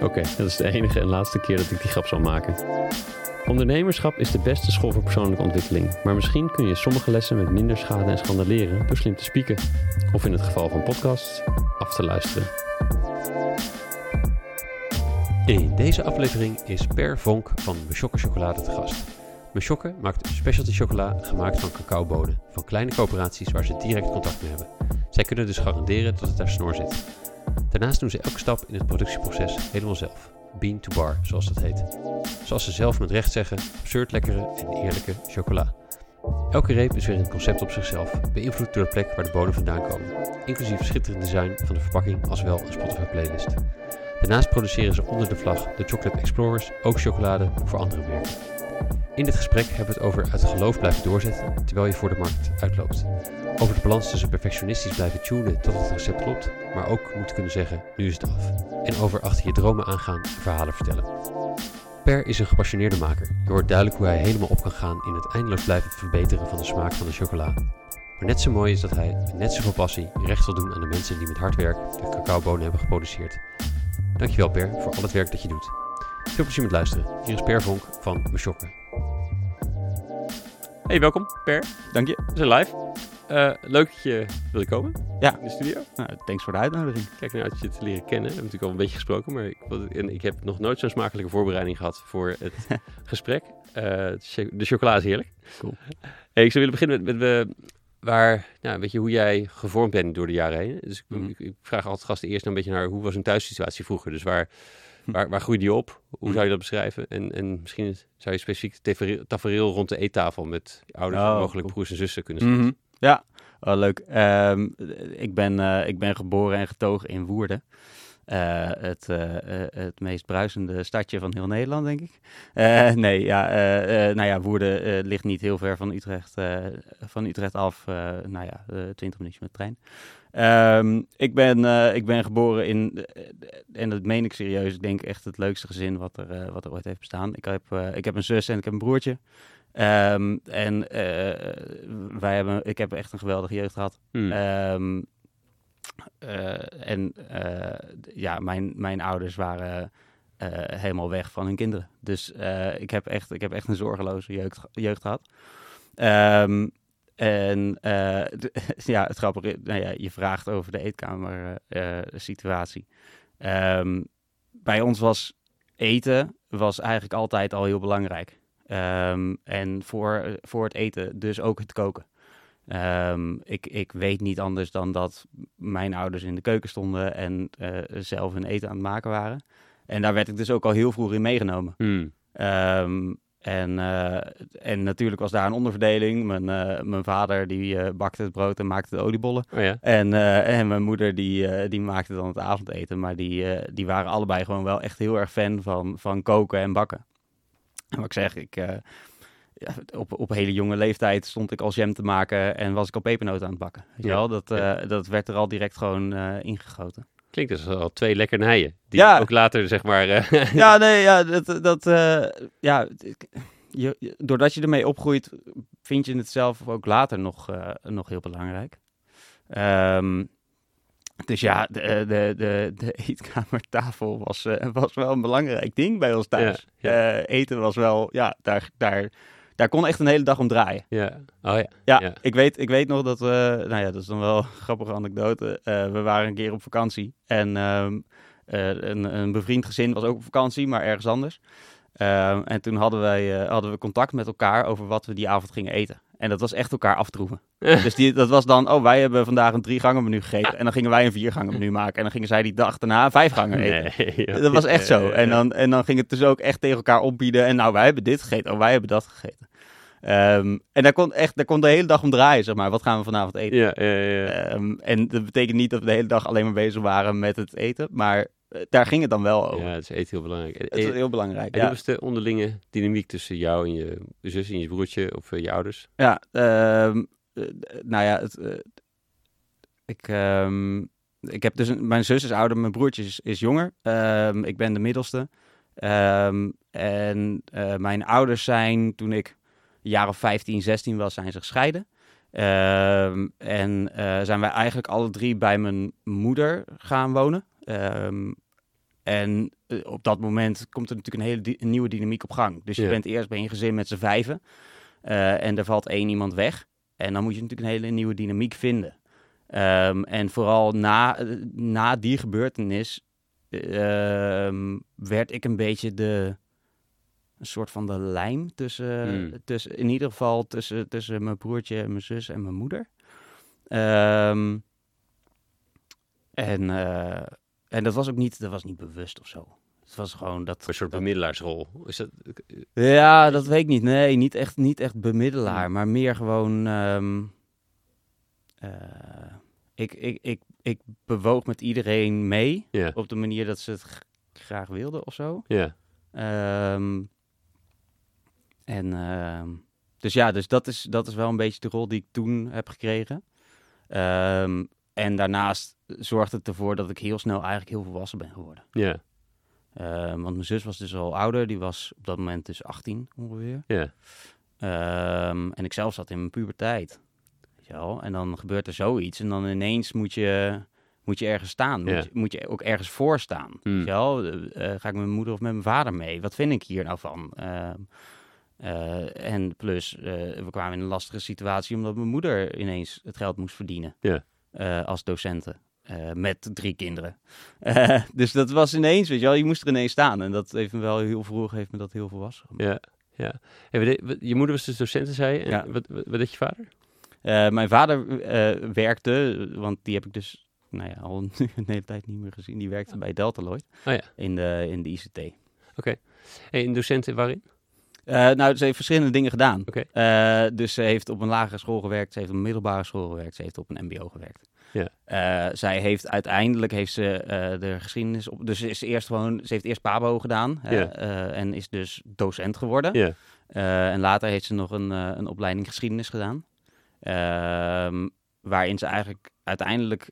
Oké, dat is de enige en laatste keer dat ik die grap zal maken. Ondernemerschap is de beste school voor persoonlijke ontwikkeling, maar misschien kun je sommige lessen met minder schade en schande leren door slim te spieken. Of in het geval van podcasts, af te luisteren. In deze aflevering is Per Vonk van Meshokke Chocolade te gast. Meshokke maakt specialty chocola gemaakt van cacaobonen van kleine coöperaties waar ze direct contact mee hebben. Zij kunnen dus garanderen dat het daar snor zit. Daarnaast doen ze elke stap in het productieproces helemaal zelf. Bean to bar, zoals dat heet. Zoals ze zelf met recht zeggen, absurd lekkere en eerlijke chocola. Elke reep is weer een concept op zichzelf, beïnvloed door de plek waar de bonen vandaan komen, inclusief schitterend design van de verpakking als wel een Spotify playlist. Daarnaast produceren ze onder de vlag de Chocolate Explorers ook chocolade voor andere merken. In dit gesprek hebben we het over uit geloof blijven doorzetten terwijl je voor de markt uitloopt. Over de balans tussen perfectionistisch blijven tunen tot het recept klopt, maar ook moeten kunnen zeggen nu is het af. En over achter je dromen aangaan en verhalen vertellen. Per is een gepassioneerde maker. Je hoort duidelijk hoe hij helemaal op kan gaan in het eindeloos blijven verbeteren van de smaak van de chocola. Maar net zo mooi is dat hij met net zoveel passie recht wil doen aan de mensen die met hard werk de cacaobonen hebben geproduceerd. Dankjewel Per voor al het werk dat je doet. Veel plezier met luisteren. Hier is Per Vonk van Meshokke. Hey, welkom Per. Dank je. We zijn live. Uh, leuk dat je wilde komen ja. in de studio. Nou, thanks voor de uitnodiging. Kijk naar uit je te leren kennen. We hebben natuurlijk al een beetje gesproken, maar ik, en ik heb nog nooit zo'n smakelijke voorbereiding gehad voor het gesprek. Uh, de chocola is heerlijk. Cool. Hey, ik zou willen beginnen met, met uh, waar, nou, weet je, hoe jij gevormd bent door de jaren heen. Dus mm -hmm. ik, ik, vraag altijd gasten eerst een beetje naar hoe was een thuissituatie vroeger. Dus waar, waar, waar groeide je op? Hoe zou je dat beschrijven? En, en misschien zou je specifiek tafereel rond de eettafel met ouders, oh, mogelijk broers en zussen kunnen schetsen. Mm -hmm. Ja, oh, leuk. Um, ik, ben, uh, ik ben geboren en getogen in Woerden. Uh, het, uh, het meest bruisende stadje van heel Nederland, denk ik. nee, ja, nou ja, Woerden ligt niet heel ver van Utrecht, van Utrecht af. nou ja, 20 minuutjes met de trein. Um, ik, ben, ik ben geboren in, en dat meen ik serieus, ik denk echt het leukste gezin wat er, wat er ooit heeft bestaan. Ik heb, ik heb een zus en ik heb een broertje. Um, en uh, wij hebben, ik heb echt een geweldige jeugd gehad. Hmm. Um, uh, en uh, ja, mijn, mijn ouders waren helemaal weg van hun kinderen. Dus ik, heb echt, ik heb echt een zorgeloze jeugd, jeugd gehad. Um, en ja, het grappige, nou ja, je vraagt over de eetkamer situatie. bij ons was eten was eigenlijk altijd al heel belangrijk. Um, en voor, voor het eten dus ook het koken. Um, ik, ik weet niet anders dan dat mijn ouders in de keuken stonden en uh, zelf hun eten aan het maken waren. En daar werd ik dus ook al heel vroeg in meegenomen. Hmm. Um, en, uh, en natuurlijk was daar een onderverdeling. Mijn, uh, mijn vader die bakte het brood en maakte de oliebollen. Oh ja. en, en mijn moeder die, die maakte dan het avondeten. Maar die, die waren allebei gewoon wel echt heel erg fan van, van koken en bakken. En wat ik zeg, ik, uh, ja, op, op hele jonge leeftijd stond ik al jam te maken en was ik al pepernoten aan het bakken. Weet je Ja, wel? Dat, ja. dat werd er al direct gewoon uh, ingegoten. Klinkt dus al twee lekkernijen. Die Ja. ook later, zeg maar... eh, ja, nee, ja, dat, dat ja, je, je- doordat je ermee opgroeit, vind je het zelf ook later nog, nog heel belangrijk. Um, dus ja, de, de, de, de eetkamertafel was, uh, was wel een belangrijk ding bij ons thuis. Ja, ja. Uh, eten was wel, ja, daar, daar, daar kon echt een hele dag om draaien. ja. Oh ja. Ja, Ja. Ik, weet, ik weet nog dat we, nou ja, dat is dan wel een grappige anekdote. Uh, we waren een keer op vakantie en um, een, een bevriend gezin was ook op vakantie, maar ergens anders. Um, en toen hadden, wij, hadden we contact met elkaar over wat we die avond gingen eten. En dat was echt elkaar aftroeven. dus die, dat was dan, oh, wij hebben vandaag een drie gangen menu gegeten. En dan gingen wij een vier gangen menu maken. En dan gingen zij die dag daarna een vijf gangen eten. Nee. Dat was echt zo. En dan, en dan ging het dus ook echt tegen elkaar opbieden. En nou, wij hebben dit gegeten. Oh, wij hebben dat gegeten. Um, en daar kon echt, daar kon de hele dag om draaien, zeg maar. Wat gaan we vanavond eten? Ja, ja, ja. Um, en dat betekent niet dat we de hele dag alleen maar bezig waren met het eten. Maar daar ging het dan wel over. Ja, het is eten heel belangrijk. Het is en- heel belangrijk. en Ja, hoe was de onderlinge dynamiek tussen jou en je zus en je broertje of eh, je ouders? ja ehm, eh, nou ja, het, eh, ik, ehm, ik heb dus een, mijn zus is ouder, mijn broertje is, is jonger. Ehm, ik ben de middelste. En eh, mijn ouders zijn toen ik een jaar of 15, 16 was, zijn ze gescheiden. En eh, zijn wij eigenlijk alle drie bij mijn moeder gaan wonen. Ehm, en eh, op dat moment komt er natuurlijk een hele een nieuwe dynamiek op gang. Dus je Ja. bent eerst bij een gezin met z'n vijven. eh, en er valt één iemand weg. En dan moet je natuurlijk een hele nieuwe dynamiek vinden. Ehm, en vooral na, eh, na die gebeurtenis ehm, werd ik een beetje de een soort van de lijm tussen, Hmm. tussen in ieder geval tussen, tussen mijn broertje, mijn zus en mijn moeder. En, en dat was ook niet, dat was niet bewust of zo. Het was gewoon dat. Een soort dat- bemiddelaarsrol. Is dat, ja, dat weet ik niet. Nee, niet echt, niet echt bemiddelaar, maar meer gewoon. ehm, eh, ik, ik, ik, ik bewoog met iedereen mee ja, op de manier dat ze het graag wilden of zo. ja, Ehm, en ehm, dus ja, dus dat is, dat is wel een beetje de rol die ik toen heb gekregen. Ehm, en daarnaast zorgde het ervoor dat ik heel snel eigenlijk heel volwassen ben geworden. ja, Ehm, want mijn zus was dus al ouder, die was op dat moment dus 18 ongeveer. ja. Ehm, en ik zelf zat in mijn puberteit. Weet je wel? En dan gebeurt er zoiets en dan ineens moet je, moet je ergens staan. Moet, je, moet je ook ergens voor staan. Hmm. Weet je wel? Eh, eh, ga ik met mijn moeder of met mijn vader mee? Wat vind ik hier nou van? Ehm, eh, en plus, eh, we kwamen in een lastige situatie omdat mijn moeder ineens het geld moest verdienen. Ja. Eh, als docenten. eh, met drie kinderen. Eh, dus dat was ineens, weet je wel, je moest er ineens staan. En dat heeft me wel heel vroeg, heeft me dat heel volwassen gemaakt. ja, ja. En wat deed- wat- je moeder was dus docent, zei je? En Ja. Wat, wat, wat deed je vader? Mijn vader werkte, want die heb ik dus nou ja, al een, een hele tijd niet meer gezien. Die werkte bij Deltaloid Oh ja. in, de, in de ICT. Hey, een docent waarin? Eh, nou, ze heeft verschillende dingen gedaan. Eh, dus ze heeft op een lagere school gewerkt, ze heeft op een middelbare school gewerkt, ze heeft op een mbo gewerkt. Eh, zij heeft uiteindelijk heeft ze de geschiedenis op. Dus is eerst gewoon, ze heeft eerst Pabo gedaan en is dus docent geworden. En later heeft ze nog een, een opleiding geschiedenis gedaan. Ehm, waarin ze eigenlijk uiteindelijk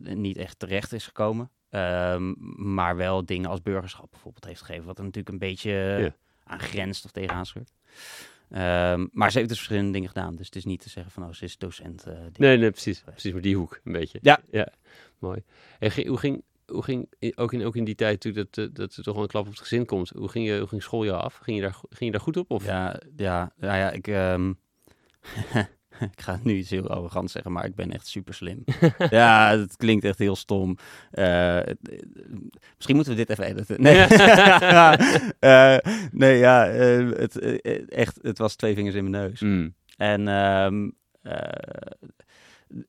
niet echt terecht is gekomen. Ehm, maar wel dingen als burgerschap bijvoorbeeld heeft gegeven. Wat er natuurlijk een beetje. Aan grenst of tegenaan scheurt. Ehm, maar ze heeft dus verschillende dingen gedaan. Dus het is niet te zeggen van, oh, ze is docent. dit. nee, nee, precies. Precies, maar die hoek een beetje. Ja. Ja, mooi. En hoe ging, hoe ging ook, in, ook in die tijd, toen dat, eh, dat er toch wel een klap op het gezin komt, hoe ging, je, hoe ging schooljaar af? Ging je daar, ging je daar goed op? Of? Ja, ja, nou ja, ik... ehm, ik ga nu iets heel arrogant zeggen, maar ik ben echt super slim. ja, het klinkt echt heel stom. Eh, eh, misschien moeten we dit even editen. Nee, Eh, nee ja, het, echt, het was twee vingers in mijn neus. Mm, En ehm, eh,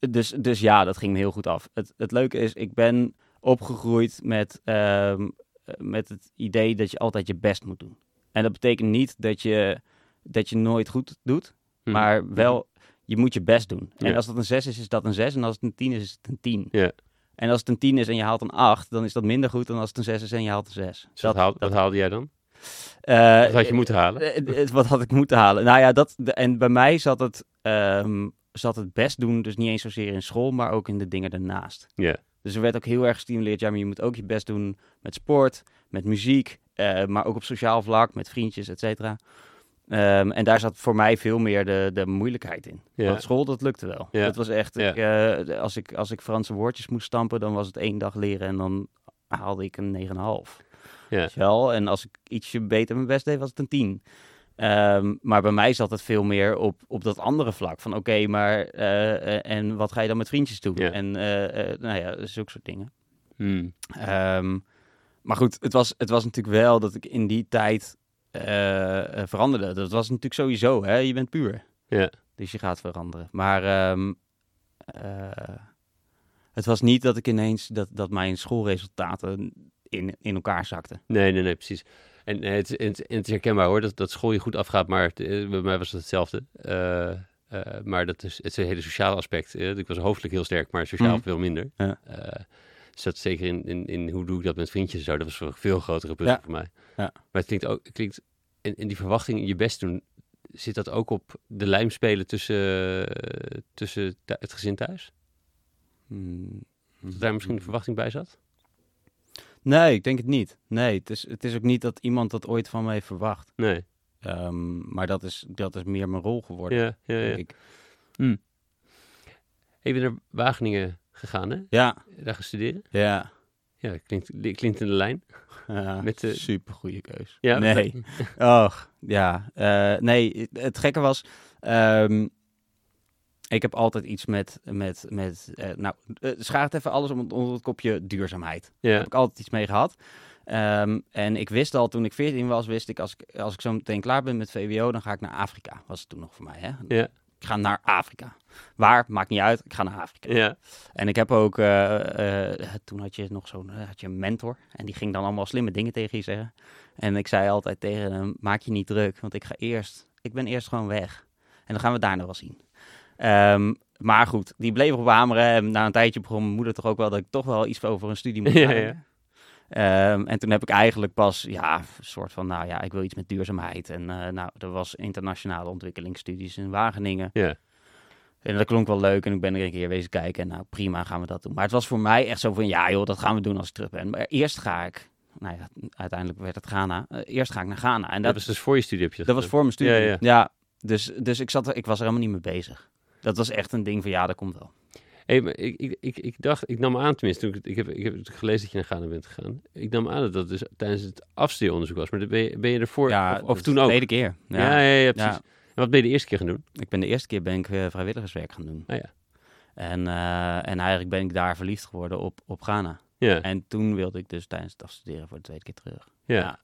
dus, dus ja, dat ging me heel goed af. Het, het leuke is, ik ben opgegroeid met, ehm, eh, met het idee dat je altijd je best moet doen. En dat betekent niet dat je, dat je nooit goed doet, mm. maar wel, je moet je best doen. En Ja. als dat een 6 is, is dat een 6. En als het een 10 is, is het een 10. Ja. En als het een 10 is en je haalt een 8, dan is dat minder goed dan als het een 6 is en je haalt een 6. Dus haal- wat haalde jij dan? eh, Wat had je moeten halen? eh, eh, wat had ik moeten halen? Nou ja, dat, en bij mij zat het, ehm, zat het best doen, dus niet eens zozeer in school, maar ook in de dingen daarnaast. Ja. Dus er werd ook heel erg gestimuleerd, ja, maar je moet ook je best doen met sport, met muziek, maar ook op sociaal vlak, met vriendjes, et cetera. Ehm, en daar zat voor mij veel meer de, de moeilijkheid in. Ja. Want school, dat lukte wel. Ja. Dat was echt, Ja. ik, eh, als, ik, als ik Franse woordjes moest stampen, dan was het één dag leren en dan haalde ik een 9,5. Ja. Wel? En als ik ietsje beter mijn best deed, was het een 10. Ehm, maar bij mij zat het veel meer op, op dat andere vlak. Van oké, maar eh, eh, en wat ga je dan met vriendjes doen? Ja. En nou ja, zulke soort dingen. Mm, Ehm, maar goed, het was, het was natuurlijk wel dat ik in die tijd veranderde. Dat was natuurlijk sowieso, hè? je bent puur. Ja. Dus je gaat veranderen. Maar ehm, eh, het was niet dat ik ineens, dat, dat mijn schoolresultaten in, in elkaar zakten. Nee, nee, nee, precies. En eh, het, is- het, het is herkenbaar hoor, dat, dat school je goed afgaat, maar het, eh, bij mij was het hetzelfde. Eh, eh, maar dat is, het is een hele sociale aspect. eh. ik was hoofdelijk heel sterk, maar sociaal Mhm. veel minder. Ja. Dus dat zeker in, in, in hoe doe ik dat met vriendjes en zo, dat was een veel grotere puzzel Ja. voor mij. Ja. Maar het klinkt ook, het klinkt, in, in die verwachting je best doen, zit dat ook op de lijm spelen tussen, eh, tussen het gezin thuis? Hmm. Dat daar misschien de verwachting bij zat? Nee, ik denk het niet. Nee, het is, het is ook niet dat iemand dat ooit van heeft verwacht. Nee. Ehm, maar dat is, dat is meer mijn rol geworden, Ja, ja, ja. denk ik. Even naar Wageningen gegaan, hè? Ja, Daar gaan studeren. ja. Ja, klinkt, klinkt in de lijn. ja Met de- super goede keus. Ja, nee. Och, ja. Eh, nee, het gekke was... ehm, ik heb altijd iets met... met, met eh, nou, uh, schaar het even alles onder, onder het kopje duurzaamheid. Daar Ja, heb ik altijd iets mee gehad. Ehm, en ik wist al, toen ik 14 was, wist ik als, ik... als ik zo meteen klaar ben met VWO, dan ga ik naar Afrika. Was het toen nog voor mij, hè? ja, Ik ga naar Afrika. Waar? Maakt niet uit. Ik ga naar Afrika. ja. En ik heb ook, eh, eh, toen had je nog zo'n, eh, had je een mentor. En die ging dan allemaal slimme dingen tegen je zeggen. En ik zei altijd tegen hem, maak je niet druk, want ik ga eerst, ik ben eerst gewoon weg. En dan gaan we daar nog wel zien. Ehm, maar goed, die bleef erop hameren. En na een tijdje begon mijn moeder toch ook wel dat ik toch wel iets over een studie moest Ja, nadenken. Ehm, en toen heb ik eigenlijk pas, ja, een soort van, nou ja, ik wil iets met duurzaamheid. En nou, er was internationale ontwikkelingsstudies in Wageningen. Ja. En dat klonk wel leuk en ik ben er een keer wezen kijken. En nou, prima, gaan we dat doen. Maar het was voor mij echt zo van, ja joh, dat gaan we doen als ik terug ben. Maar eerst ga ik, nou ja, uiteindelijk werd het Ghana. Eh, eerst ga ik naar Ghana. En Dat dat, was dus voor je studie heb je dat was voor mijn studie. Ja, Ja, ja. dus, dus ik, zat er, ik was er helemaal niet mee bezig. Dat was echt een ding van, ja, dat komt wel. Hey, maar ik, ik, ik, ik dacht, ik nam aan tenminste, toen ik, ik, heb, ik heb gelezen dat je naar Ghana bent gegaan. Ik nam aan dat dat dus tijdens het afstudeeronderzoek was. Maar ben je, ben je ervoor, ja, of, toen de ook? tweede keer. Ja, ja, ja, precies. Ja. En wat ben je de eerste keer gaan doen? Ik ben de eerste keer ben ik eh, vrijwilligerswerk gaan doen. Ah ja. En, eh, en eigenlijk ben ik daar verliefd geworden op, op Ghana. Ja, En toen wilde ik dus tijdens het afstuderen voor de tweede keer terug. ja. ja.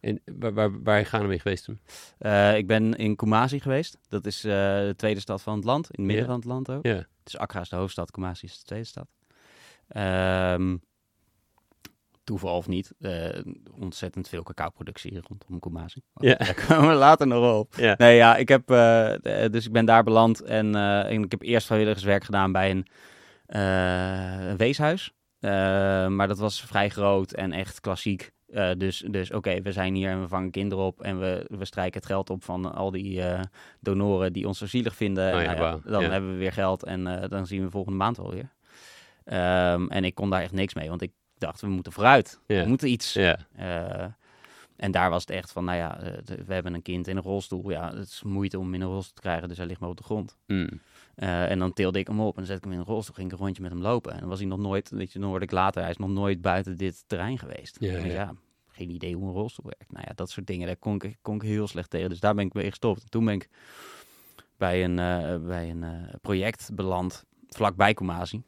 En waar, waar, waar je Ghana mee geweest toen? Eh, ik ben in Kumasi geweest. Dat is de tweede stad van het land, in het midden Ja. van het land ook. Ja. Dus Accra is de hoofdstad, Kumasi is de tweede stad. Ehm, toeval of niet, eh, ontzettend veel cacao-productie rondom Kumasi. Ja. Daar komen we later nog op. Ja. Nee, ja, ik heb, eh, eh, dus ik ben daar beland en, en ik heb eerst vrijwilligerswerk gedaan bij een, een weeshuis. Maar dat was vrij groot en echt klassiek. Dus dus oké, we zijn hier en we vangen kinderen op en we, we strijken het geld op van al die donoren die ons zo zielig vinden. Oh ja, nou dan Ja. hebben we weer geld en dan zien we volgende maand wel weer. Ehm, en ik kon daar echt niks mee, want ik dacht, we moeten vooruit. We moeten iets. Eh, en daar was het echt van, nou ja, eh, we hebben een kind in een rolstoel. Ja, het is moeite om hem in een rolstoel te krijgen, dus hij ligt maar op de grond. Mm. Eh, en dan tilde ik hem op en zet ik hem in een rolstoel, ging ik een rondje met hem lopen. En dan was hij nog nooit, weet je, dan hoorde ik later, hij is nog nooit buiten dit terrein geweest. Ja, geen idee hoe een rolstoel werkt. Nou ja, dat soort dingen, daar kon ik, kon ik heel slecht tegen. Dus daar ben ik mee gestopt. En toen ben ik bij een, eh, bij een project beland, vlakbij Kumasi.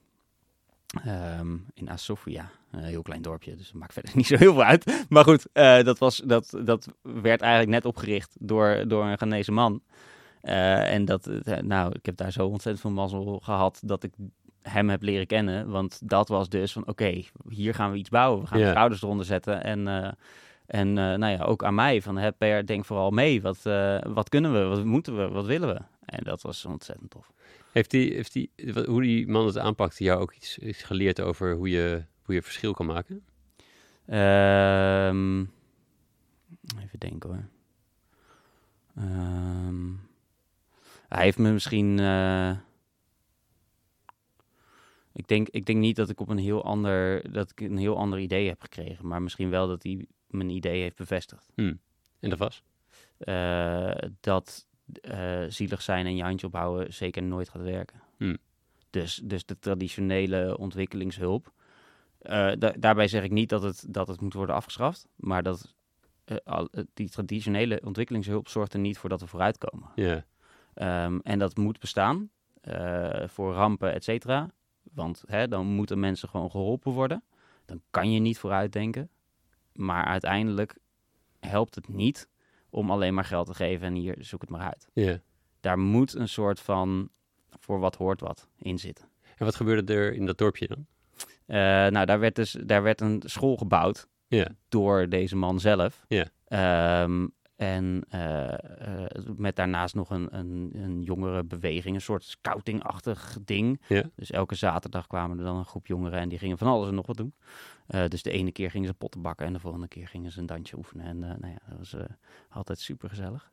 Ehm, in Asofia, een heel klein dorpje, dus dat maakt verder niet zo heel veel uit. Maar goed, eh, dat, was, dat, dat werd eigenlijk net opgericht door, door een Ghanese man. Eh, en dat, eh, nou, ik heb daar zo ontzettend veel mazzel gehad dat ik hem heb leren kennen. Want dat was dus van, oké, hier gaan we iets bouwen. We gaan de schouders eronder zetten. En, en nou ja, ook aan mij, van, hè, Per, denk vooral mee. Wat, wat kunnen we, wat moeten we, wat willen we? En dat was ontzettend tof. Heeft die, heeft die, hoe die man het aanpakte, jou ook iets, iets geleerd over hoe je, hoe je verschil kan maken? Ehm, even denken hoor. Ehm, hij heeft me misschien. eh, ik, denk, ik denk niet dat ik op een heel ander. dat ik een heel ander idee heb gekregen. Maar misschien wel dat hij mijn idee heeft bevestigd. En dat was? Eh, dat eh, zielig zijn en je handje ophouden zeker nooit gaat werken. Hmm. Dus, dus de traditionele ontwikkelingshulp. eh, da- daarbij zeg ik niet dat het, dat het moet worden afgeschaft, maar dat eh, al, die traditionele ontwikkelingshulp zorgt er niet voor dat we vooruitkomen. Ja, Ehm, en dat moet bestaan voor rampen, et cetera. Want hè, dan moeten mensen gewoon geholpen worden. Dan kan je niet vooruitdenken. Maar uiteindelijk helpt het niet om alleen maar geld te geven en hier zoek het maar uit. ja. Daar moet een soort van voor wat hoort wat in zitten. En wat gebeurde er in dat dorpje dan? Eh, nou, daar werd dus daar werd een school gebouwd Ja, door deze man zelf. Ja. Ehm, En eh, eh, met daarnaast nog een, een, een jongere beweging, een soort scouting-achtig ding. Ja. Dus elke zaterdag kwamen er dan een groep jongeren en die gingen van alles en nog wat doen. Eh, dus de ene keer gingen ze potten bakken en de volgende keer gingen ze een dansje oefenen. En nou ja, dat was altijd super gezellig.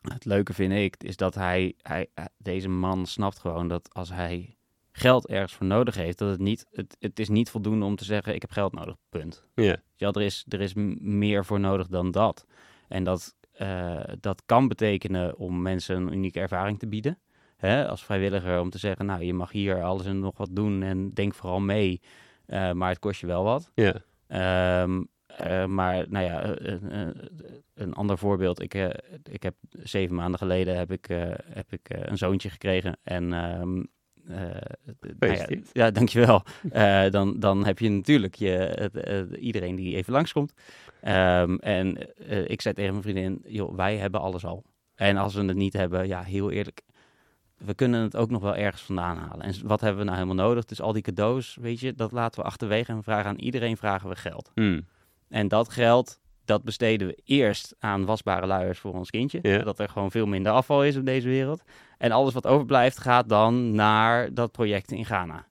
het leuke vind ik is dat hij, hij- deze man snapt gewoon dat als hij geld ergens voor nodig heeft, dat het niet, het, het is niet voldoende om te zeggen ik heb geld nodig, punt. Ja. Ja, er is, er is meer voor nodig dan dat. En dat, eh, dat kan betekenen om mensen een unieke ervaring te bieden. Hè, als vrijwilliger om te zeggen, nou, je mag hier alles en nog wat doen en denk vooral mee. eh, maar het kost je wel wat. Ja. Ehm, eh, maar nou ja, een ander voorbeeld. Ik, ik heb zeven maanden geleden heb ik, heb ik een zoontje gekregen. En ehm, eh, nou ja, ja, dankjewel. Eh dan, dan heb je natuurlijk je, eh, iedereen die even langskomt. Ehm, en eh, ik zei tegen mijn vriendin, joh, wij hebben alles al. En als we het niet hebben, ja, heel eerlijk, we kunnen het ook nog wel ergens vandaan halen. En wat hebben we nou helemaal nodig? Dus al die cadeaus, weet je, dat laten we achterwege en we vragen aan iedereen vragen we geld. Hmm. En dat geld, dat besteden we eerst aan wasbare luiers voor ons kindje. Ja. Zodat er gewoon veel minder afval is op deze wereld. En alles wat overblijft gaat dan naar dat project in Ghana.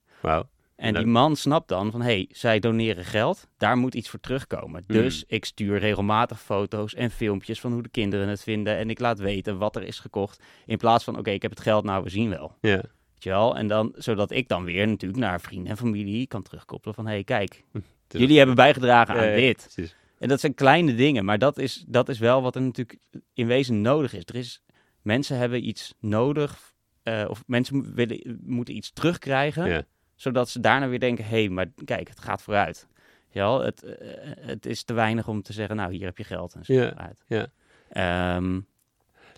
En die man snapt dan van, hé, hey, zij doneren geld, daar moet iets voor terugkomen. Hmm. Dus ik stuur regelmatig foto's en filmpjes van hoe de kinderen het vinden. En ik laat weten wat er is gekocht. In plaats van, oké, ik heb het geld, nou, we zien wel. Ja. Weet je wel? En dan, zodat ik dan weer natuurlijk naar vrienden en familie kan terugkoppelen van, hé, hey, kijk, jullie hebben bijgedragen aan Ja, dit. En dat zijn kleine dingen, maar dat is, dat is wel wat er natuurlijk in wezen nodig is. Er is mensen hebben iets nodig, eh, of mensen willen, moeten iets terugkrijgen, Ja. zodat ze daarna weer denken, hé, hey, maar kijk, het gaat vooruit. Ja, het, eh, het is te weinig om te zeggen, nou, hier heb je geld en zo Ja, vooruit. ja. Ehm,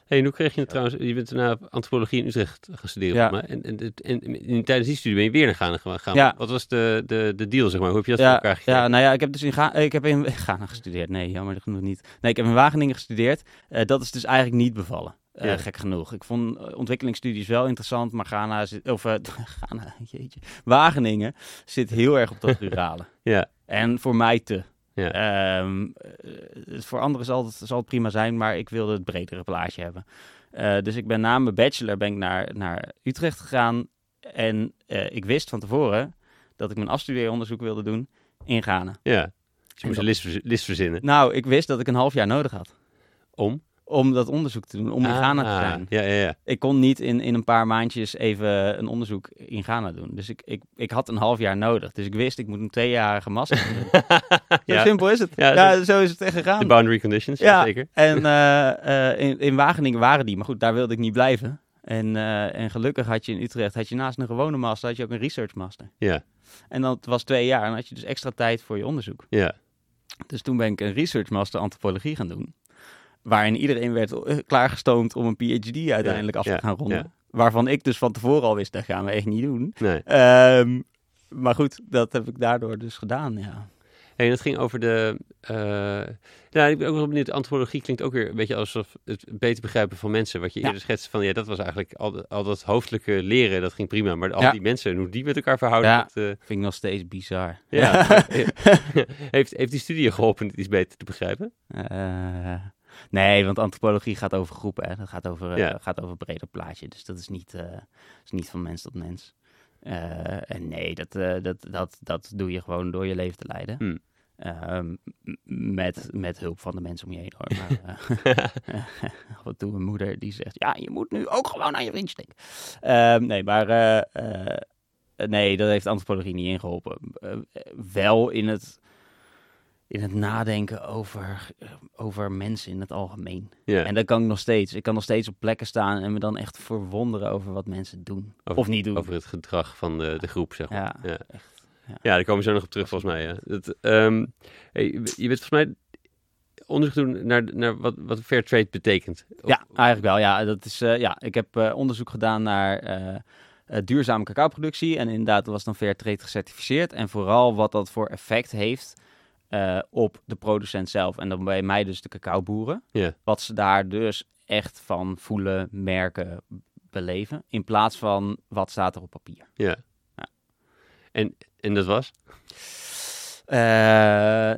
Hey, en hoe kreeg je het trouwens? Je bent daarna antropologie in Utrecht gaan studeren. Ja. En, en, en, en in- tijdens die studie ben je weer naar Ghana gegaan. Ja. Wat was de, de, de deal, zeg maar? Hoe heb je dat ja, voor elkaar gekregen? ja, nou ja, ik heb dus in, Ga ik heb in Ghana gestudeerd. Nee, jammer genoeg niet. Nee, ik heb in Wageningen gestudeerd. Eh, dat is dus eigenlijk niet bevallen. Eh, Ja. Gek genoeg. Ik vond eh, ontwikkelingsstudies wel interessant, maar Ghana zit, of eh, Ghana, jeetje, Wageningen zit heel erg op dat rurale. Ja. En voor mij te. Ja. Ehm, eh, voor anderen zal het, zal het prima zijn, maar ik wilde het bredere plaatje hebben. Dus ik ben na mijn bachelor ben ik naar, naar Utrecht gegaan. En ik wist van tevoren dat ik mijn afstudeeronderzoek wilde doen in Ghana. Ja. Dus je moest dat- een list, list verzinnen. Nou, ik wist dat ik een half jaar nodig had Om? Om dat onderzoek te doen, om in Ghana te Ah, zijn. Ja, ja, ja. Ik kon niet in, in een paar maandjes even een onderzoek in Ghana doen. Dus ik, ik, ik had een half jaar nodig. Dus ik wist, ik moet een tweejarige master doen. Zo ja. simpel is het. Ja, Ja, zo is het echt gegaan. De boundary conditions, ja. Zeker. En eh, eh, in, in Wageningen waren die, maar goed, daar wilde ik niet blijven. En, eh, en gelukkig had je in Utrecht, had je naast een gewone master, had je ook een research master. Ja, En dat was twee jaar en had je dus extra tijd voor je onderzoek. ja. Dus toen ben ik een research master antropologie gaan doen. Waarin iedereen werd eh, klaargestoomd om een PhD uiteindelijk af te gaan ronden. Waarvan ik dus van tevoren al wist, dat gaan we echt niet doen. Nee. Ehm, maar goed, dat heb ik daardoor dus gedaan, ja. En het ging over de... eh, nou, ik ben ook wel benieuwd. Antropologie klinkt ook weer een beetje alsof het beter begrijpen van mensen. Wat je Ja. eerder schetste van, ja, dat was eigenlijk al, al dat hoofdelijke leren, dat ging prima. Maar al Ja. die mensen, en hoe die met elkaar verhouden, Ja. dat, eh, Vind ik nog steeds bizar. ja. heeft, heeft die studie geholpen dit iets beter te begrijpen? Nee, want antropologie gaat over groepen. Hè. Dat gaat over, eh, Ja. gaat over een breder plaatje. Dus dat is niet, eh, is niet van mens tot mens. Eh, en nee, dat, dat, dat, dat doe je gewoon door je leven te leiden. Hmm. Ehm, met, met hulp van de mensen om je heen. Hoor. Maar, eh, af en toe een moeder die zegt, ja, je moet nu ook gewoon aan je vriendje denken. Ehm, nee, maar nee, dat heeft antropologie niet ingeholpen. Eh, wel in het, in het nadenken over, eh, over mensen in het algemeen. Ja. En dat kan ik nog steeds. Ik kan nog steeds op plekken staan en me dan echt verwonderen over wat mensen doen. Over- of niet doen. Over het gedrag van de, de groep, zeg maar. ja, Ja. echt. Ja, daar komen we zo nog op terug, volgens mij. Ja. Dat, ehm, hey, je bent volgens mij onderzoek doen naar, naar wat, wat fair trade betekent. Of- Ja, eigenlijk wel. Ja, dat is, eh, ja, ik heb eh, onderzoek gedaan naar eh, eh, duurzame cacaoproductie. En inderdaad, dat was dan Fairtrade gecertificeerd. En vooral wat dat voor effect heeft eh, op de producent zelf. En dan bij mij dus de cacaoboeren. Wat ze daar dus echt van voelen, merken, beleven. In plaats van wat staat er op papier. Ja. Ja. En, en dat was? Eh,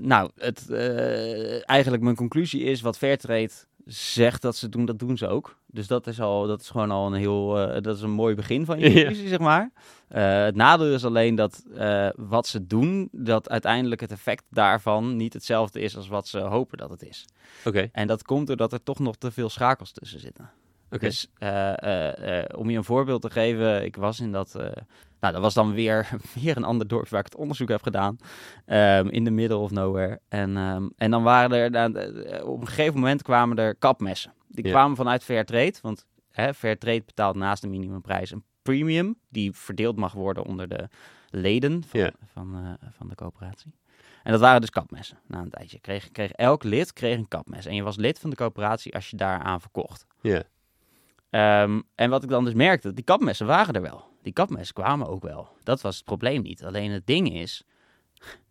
nou, het, eh, eigenlijk mijn conclusie is wat Fairtrade zegt dat ze doen, dat doen ze ook. Dus dat is, al, dat is gewoon al een heel, eh, dat is een mooi begin van je conclusie, zeg maar. Eh, het nadeel is alleen dat eh, wat ze doen, dat uiteindelijk het effect daarvan niet hetzelfde is als wat ze hopen dat het is. Oké, En dat komt doordat er toch nog te veel schakels tussen zitten. Dus eh, eh, eh, om je een voorbeeld te geven, ik was in dat. nou, dat was dan weer, weer een ander dorp waar ik het onderzoek heb gedaan. ehm, in the middle of nowhere. En, ehm, en dan waren er. nou, op een gegeven moment kwamen er kapmessen. Die Ja. kwamen vanuit Fairtrade. Want hè, Fairtrade betaalt naast de minimumprijs een premium. Die verdeeld mag worden onder de leden van, Ja. van, van de coöperatie. En dat waren dus kapmessen. Na een tijdje kreeg, kreeg elk lid kreeg een kapmes. En je was lid van de coöperatie als je daaraan verkocht. Ja, Ehm, en wat ik dan dus merkte, die kapmessen waren er wel. Die kapmessen kwamen ook wel. Dat was het probleem niet. Alleen het ding is,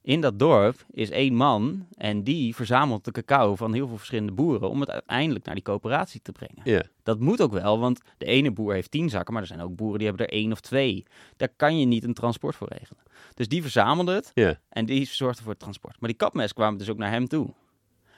in dat dorp is één man en die verzamelt de cacao van heel veel verschillende boeren om het uiteindelijk naar die coöperatie te brengen. ja, Dat moet ook wel, want de ene boer heeft tien zakken, maar er zijn ook boeren die hebben er één of twee. Daar kan je niet een transport voor regelen. Dus die verzamelde het en die zorgde voor het transport. Maar die kapmes kwamen dus ook naar hem toe.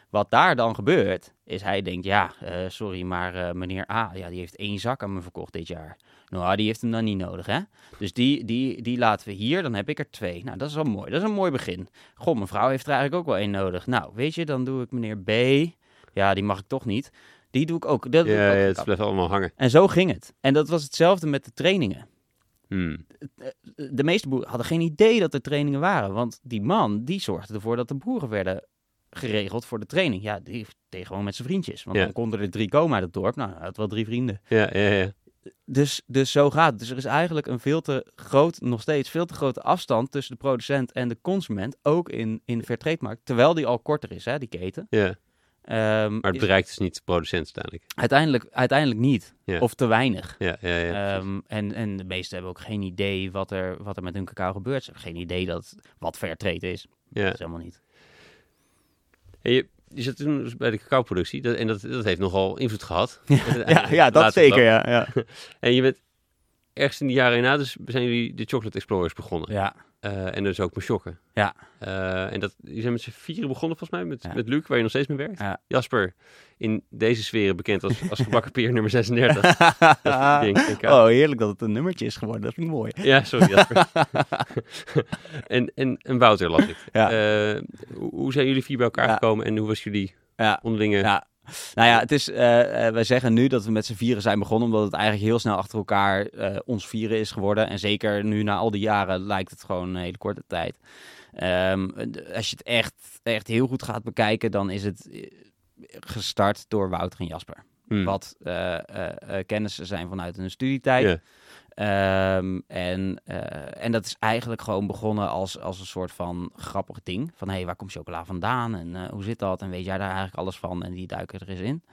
Wat daar dan gebeurt, is hij denkt, ja, eh, sorry, maar eh, meneer A, ja, die heeft één zak aan me verkocht dit jaar. Nou, die heeft hem dan niet nodig, hè? Dus die, die, die laten we hier, dan heb ik er twee. Nou, dat is wel mooi. Dat is een mooi begin. Goh, mevrouw heeft er eigenlijk ook wel één nodig. Nou, weet je, dan doe ik meneer B. Ja, die mag ik toch niet. Die doe ik ook. Dat doe ik Ja, ook ja, een het blijft allemaal hangen. En zo ging het. En dat was hetzelfde met de trainingen Hmm. de meeste boeren hadden geen idee dat er trainingen waren. Want die man, die zorgde ervoor dat de boeren werden geregeld voor de training. Ja, die deed gewoon met zijn vriendjes. Want Ja. dan konden er drie komen uit het dorp. Nou, hij had wel drie vrienden. Ja, ja, ja. Dus, dus zo gaat het. Dus er is eigenlijk een veel te groot, nog steeds veel te grote afstand tussen de producent en de consument. Ook in, in de Fairtrade-markt. Terwijl die al korter is, hè, die keten. ja. Ehm, Maar het bereikt dus niet de producent uiteindelijk. uiteindelijk, uiteindelijk niet. Ja. Of te weinig. Ja, ja, ja. Ehm, en, en de meesten hebben ook geen idee wat er, wat er met hun cacao gebeurt. Ze hebben geen idee dat, wat Fairtrade is. ja. Dat is helemaal niet. En je, je zat toen dus bij de cacao-productie dat, en dat, dat heeft nogal invloed gehad. Ja, ja dat zeker, ja. Ja. En je bent ergens in de jaren na, dus zijn jullie de Chocolate Explorers begonnen. ja. Eh, en dus ook met Shokken. Ja. Eh, en dat, je zijn met z'n vieren begonnen volgens mij, met, Ja. met Luc, waar je nog steeds mee werkt. Ja. Jasper, in deze sferen bekend als, als gebakken peer nummer 36. dat denk ik. ja. oh, heerlijk dat het een nummertje is geworden. Dat vind ik mooi. Ja, sorry Jasper. en, en, en Wouter las ik. Ja. Eh, hoe, hoe zijn jullie vier bij elkaar gekomen en hoe was jullie Ja. onderlinge... Nou ja, het is, eh, eh, wij zeggen nu dat we met z'n vieren zijn begonnen, omdat het eigenlijk heel snel achter elkaar eh, ons vieren is geworden. En zeker nu na al die jaren lijkt het gewoon een hele korte tijd. Ehm, als je het echt, echt heel goed gaat bekijken, dan is het gestart door Wouter en Jasper. Hmm. Wat eh, kennissen zijn vanuit hun studietijd. Ehm, en, eh, en dat is eigenlijk gewoon begonnen als, als een soort van grappig ding. Van, hé, hey, waar komt chocola vandaan? En eh, hoe zit dat? En weet jij daar eigenlijk alles van? En die duiken er eens in.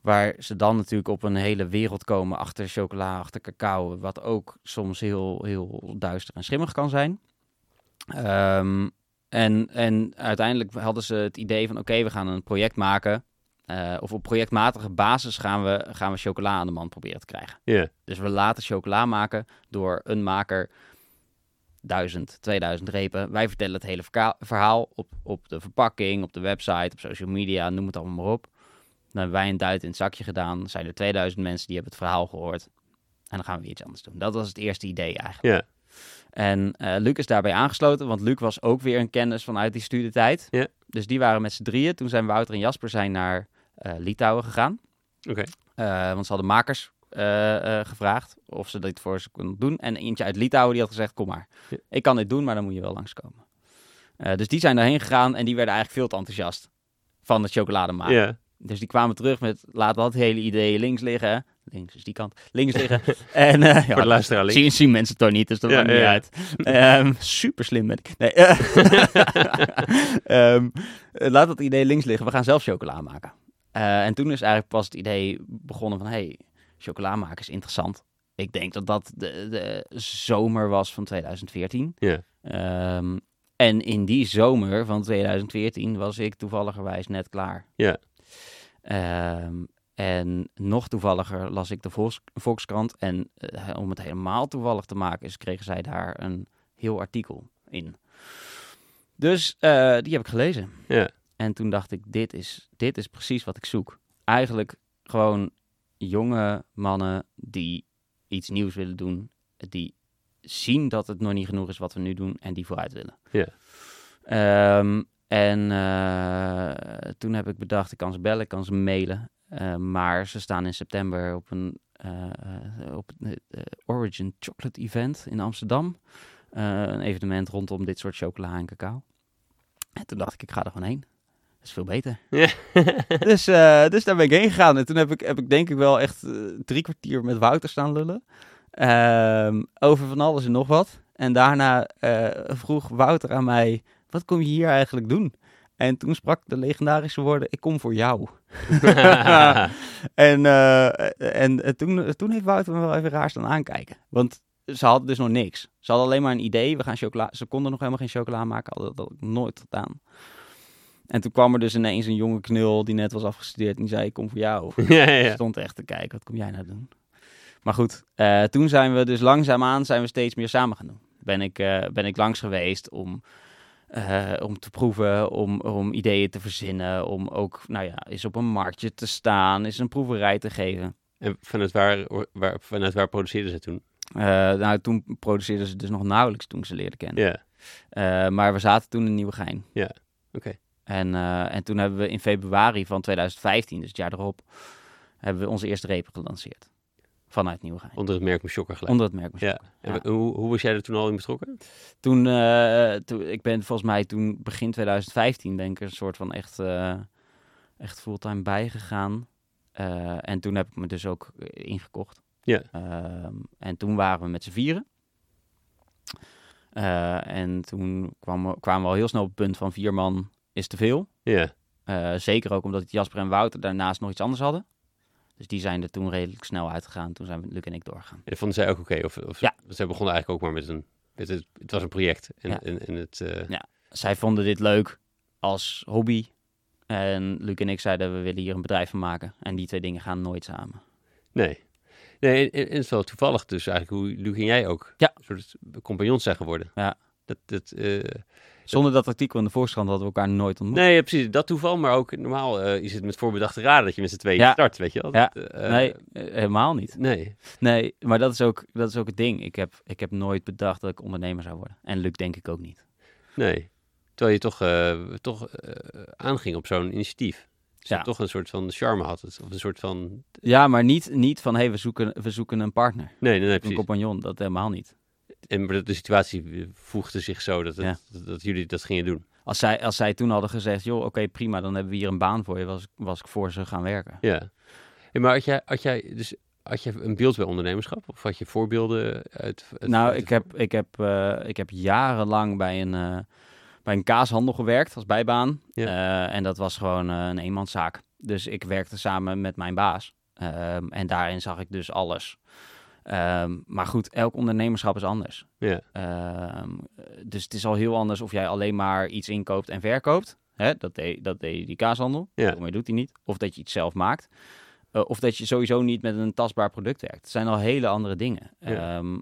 Waar ze dan natuurlijk op een hele wereld komen achter chocola, achter cacao. Wat ook soms heel, heel duister en schimmig kan zijn. Ehm, en, en uiteindelijk hadden ze het idee van, oké, we gaan een project maken. Eh, of op projectmatige basis gaan we, gaan we chocola aan de man proberen te krijgen. Ja. Dus we laten chocola maken door een maker 1000, 2000 repen. Wij vertellen het hele verhaal op, op de verpakking, op de website, op social media, noem het allemaal maar op. Dan hebben wij een duit in het zakje gedaan. Zijn er 2000 mensen die hebben het verhaal gehoord. En dan gaan we weer iets anders doen. Dat was het eerste idee eigenlijk. Ja. En eh, Luc is daarbij aangesloten, want Luc was ook weer een kennis vanuit die studietijd. Ja. Dus die waren met z'n drieën. Toen zijn Wouter en Jasper zijn naar Litouwen gegaan. Oké. Eh, want ze hadden makers eh, eh, gevraagd of ze dit voor ze konden doen. En eentje uit Litouwen die had gezegd, kom maar. Ja. Ik kan dit doen, maar dan moet je wel langskomen. Eh dus die zijn daarheen gegaan en die werden eigenlijk veel te enthousiast van het chocolademaken. Ja. Dus die kwamen terug met, laat dat hele idee links liggen. Links is die kant. Links liggen. en eh, ja, Voor de luisteraar links. zien, zien mensen toch niet, dus dat Ja, maakt niet ja, uit. Ehm, super slim ben ik. Nee, eh, ehm, eh, laat dat idee links liggen. We gaan zelf chocola maken. Eh, en toen is eigenlijk pas het idee begonnen van... hey, chocola maken is interessant. Ik denk dat dat de, de zomer was van 2014. Ja. Ehm, en in die zomer van 2014 was ik toevalligerwijs net klaar. Ja. Ehm, en nog toevalliger las ik de Volks- Volkskrant. En eh, om het helemaal toevallig te maken, is, kregen zij daar een heel artikel in. Dus eh, die heb ik gelezen. Ja. En toen dacht ik, dit is, dit is precies wat ik zoek. Eigenlijk gewoon jonge mannen die iets nieuws willen doen. Die zien dat het nog niet genoeg is wat we nu doen en die vooruit willen. Ja. Ehm, en eh, toen heb ik bedacht, ik kan ze bellen, ik kan ze mailen. Eh, maar ze staan in september op een eh, op het Origin Chocolate Event in Amsterdam. Een evenement rondom dit soort chocola en cacao. En toen dacht ik, ik ga er gewoon heen. Is veel beter. Ja. dus, eh, dus daar ben ik heen gegaan. En toen heb ik, heb ik denk ik wel echt eh, drie kwartier met Wouter staan lullen. Ehm, over van alles en nog wat. En daarna eh, vroeg Wouter aan mij, wat kom je hier eigenlijk doen? En toen sprak de legendarische woorden, ik kom voor jou. en en toen, toen heeft Wouter me wel even raar staan aankijken. Want ze hadden dus nog niks. Ze hadden alleen maar een idee. We gaan chocola. Ze konden nog helemaal geen chocola maken. Hadden dat ook nooit gedaan. En toen kwam er dus ineens een jonge knul die net was afgestudeerd. En die zei, ik kom voor jou. ja, ja. stond echt te kijken, wat kom jij nou doen? Maar goed, eh, toen zijn we dus langzaamaan zijn we steeds meer samen gaan doen. Ben ik, eh, ben ik langs geweest om, eh, om te proeven, om, om ideeën te verzinnen, om ook, nou ja, eens op een marktje te staan, eens een proeverij te geven. En vanuit waar, waar, vanuit waar produceerden ze toen? Nou, toen produceerden ze dus nog nauwelijks toen ze leerde kennen. Ja, maar we zaten toen in Nieuwegein. oké. En, eh, en toen hebben we in februari van 2015, dus het jaar erop, hebben we onze eerste repen gelanceerd. Vanuit Nieuwegein. Onder het merk Meshokker gelijk. Onder het merk Meshokker. Ja. Hoe, hoe was jij er toen al in betrokken? Toen, eh, toen, ik ben volgens mij toen begin 2015 ben ik een soort van echt, eh, echt fulltime bijgegaan. En toen heb ik me dus ook ingekocht. Ja. Ehm, en toen waren we met z'n vieren. En toen kwamen we, kwamen we al heel snel op het punt van vier man is te veel. Ja, Eh, zeker ook omdat Jasper en Wouter daarnaast nog iets anders hadden. Dus die zijn er toen redelijk snel uitgegaan. Toen zijn we, Luc en ik doorgegaan. en vonden zij ook oké? Of, of Ja. Zij begonnen eigenlijk ook maar met een... Met het, het was een project. En, Ja. en, en het... eh, Ja. zij vonden dit leuk als hobby. En Luc en ik zeiden, we willen hier een bedrijf van maken. En die twee dingen gaan nooit samen. Nee. Nee, en, en het is wel toevallig dus eigenlijk hoe Luc en jij ook Ja. een soort compagnons zijn geworden. Ja. Dat, dat, eh, Zonder dat artikel in de Volkskrant hadden we elkaar nooit ontmoet. nee, ja, precies. Dat toeval, maar ook normaal eh, is het met voorbedachte raden dat je met z'n tweeën Ja. start, weet je wel? Ja. Dat, eh, nee, eh, helemaal niet. Nee. Nee, maar dat is ook, dat is ook het ding. Ik heb, ik heb nooit bedacht dat ik ondernemer zou worden. En Luc denk ik ook niet. Nee. Terwijl je toch, eh, toch eh, aanging op zo'n initiatief. Dus Ja. toch een soort van charme had. het, Of een soort van... Ja, maar niet, niet van, hé, hey, we, zoeken, we zoeken een partner. Nee, nee, nee Een precies. compagnon, dat helemaal niet. En de, situatie voegde zich zo dat, het, Ja. dat, dat jullie dat gingen doen. Als zij, als zij toen hadden gezegd, joh, oké, prima, dan hebben we hier een baan voor je, was, ik- was ik voor ze gaan werken. Ja. Hey, maar had jij, had jij dus had je een beeld bij ondernemerschap? Of had je voorbeelden uit... uit- nou, uit- ik heb, ik, heb, eh, ik heb jarenlang bij een, eh, bij een kaashandel gewerkt als bijbaan. Ja. Eh, en dat was gewoon een eenmanszaak. Dus ik werkte samen met mijn baas. Ehm, en daarin zag ik dus alles. Ehm, maar goed, elk ondernemerschap is anders. Ehm, dus het is al heel anders of jij alleen maar iets inkoopt en verkoopt. Hè? Dat, deed, dat deed die kaashandel. Ja. Maar doet hij niet. Of dat je iets zelf maakt. Eh, of dat je sowieso niet met een tastbaar product werkt. Het zijn al hele andere dingen. Ehm,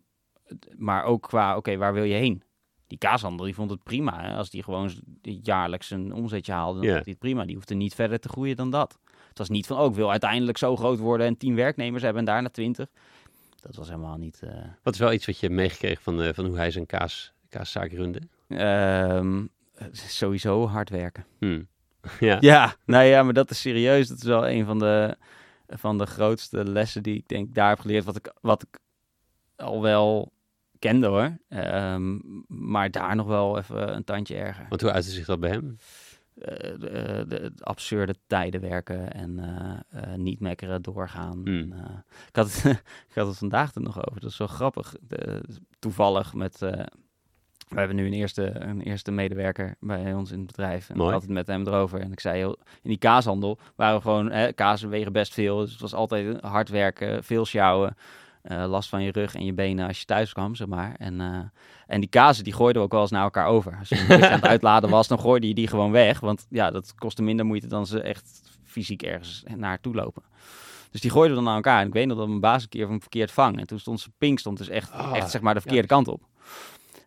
maar ook qua, oké, waar wil je heen? Die kaashandel, die vond het prima. Hè? Als die gewoon jaarlijks een omzetje haalde, dan vond hij het prima. Die hoefde niet verder te groeien dan dat. Het was niet van, oh, ik wil uiteindelijk zo groot worden en tien werknemers hebben en daarna twintig. Dat was helemaal niet... eh, wat is wel iets wat je meegekregen van, eh, van hoe hij zijn kaas, kaaszaak runde? Ehm, sowieso hard werken. Hmm. Ja. Ja, nou ja, maar dat is serieus. Dat is wel een van de, van de grootste lessen die ik denk daar heb geleerd. Wat ik, wat ik al wel kende hoor. Ehm, maar daar nog wel even een tandje erger. Want hoe uitte zich dat bij hem? Eh, de, de- de absurde tijden werken en eh, eh, niet mekkeren doorgaan. Hmm. En, eh, ik, had het, ik had het vandaag er nog over. Dat is wel grappig. De- toevallig met... eh, we hebben nu een eerste, een eerste medewerker bij ons in het bedrijf. En Mooi. ik had het met hem erover. En ik zei, joh, in die kaashandel waren we gewoon... Hè, kazen wegen best veel. Dus het was altijd hard werken, veel sjouwen. eh, last van je rug en je benen als je thuis kwam, zeg maar. En, eh, en die kazen, die gooiden we ook wel eens naar elkaar over. Als je een aan het uitladen was, dan gooide je die gewoon weg. Want ja, dat kostte minder moeite dan ze echt fysiek ergens naartoe lopen. Dus die gooiden we dan naar elkaar. En ik weet nog dat mijn baas een keer van verkeerd vang. En toen stond zijn pink stond dus echt, Ah, echt zeg maar de ja. verkeerde kant op.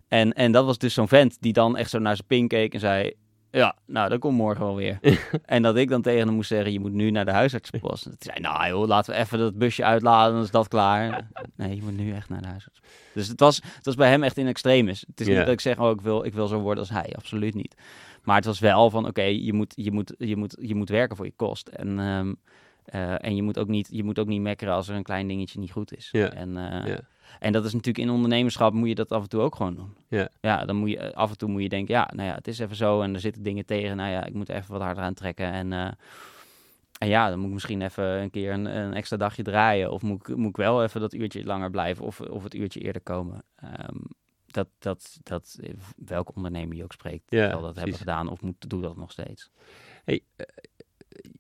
En, en dat was dus zo'n vent die dan echt zo naar zijn pin keek en zei... Ja, nou, dat komt morgen wel weer. en dat ik dan tegen hem moest zeggen, je moet nu naar de huisartsenpost. En hij zei, nou joh, laten we even dat busje uitladen, dan is dat klaar. nee, je moet nu echt naar de huisarts. Dus het was, het was bij hem echt in extremis. Het is niet dat ik zeg, oh, ik wil, ik wil zo worden als hij. Absoluut niet. Maar het was wel van, oké, je, moet, je, moet, je, moet, je moet werken voor je kost. En, ehm, eh, en je, moet ook niet, je moet ook niet mekkeren als er een klein dingetje niet goed is. En, Ja. En dat is natuurlijk in ondernemerschap moet je dat af en toe ook gewoon doen. Ja. ja, dan moet je eh, af en toe moet je denken, ja, nou ja, het is even zo en er zitten dingen tegen. Nou ja, ik moet even wat harder aan trekken. En, eh, en ja, dan moet ik misschien even een keer een, een extra dagje draaien. Of moet ik, moet ik wel even dat uurtje langer blijven of, of het uurtje eerder komen. Ehm, dat, dat, dat, welke ondernemer je ook spreekt, Ja, zal dat hebben gedaan of moet, doe dat nog steeds. Hey, eh,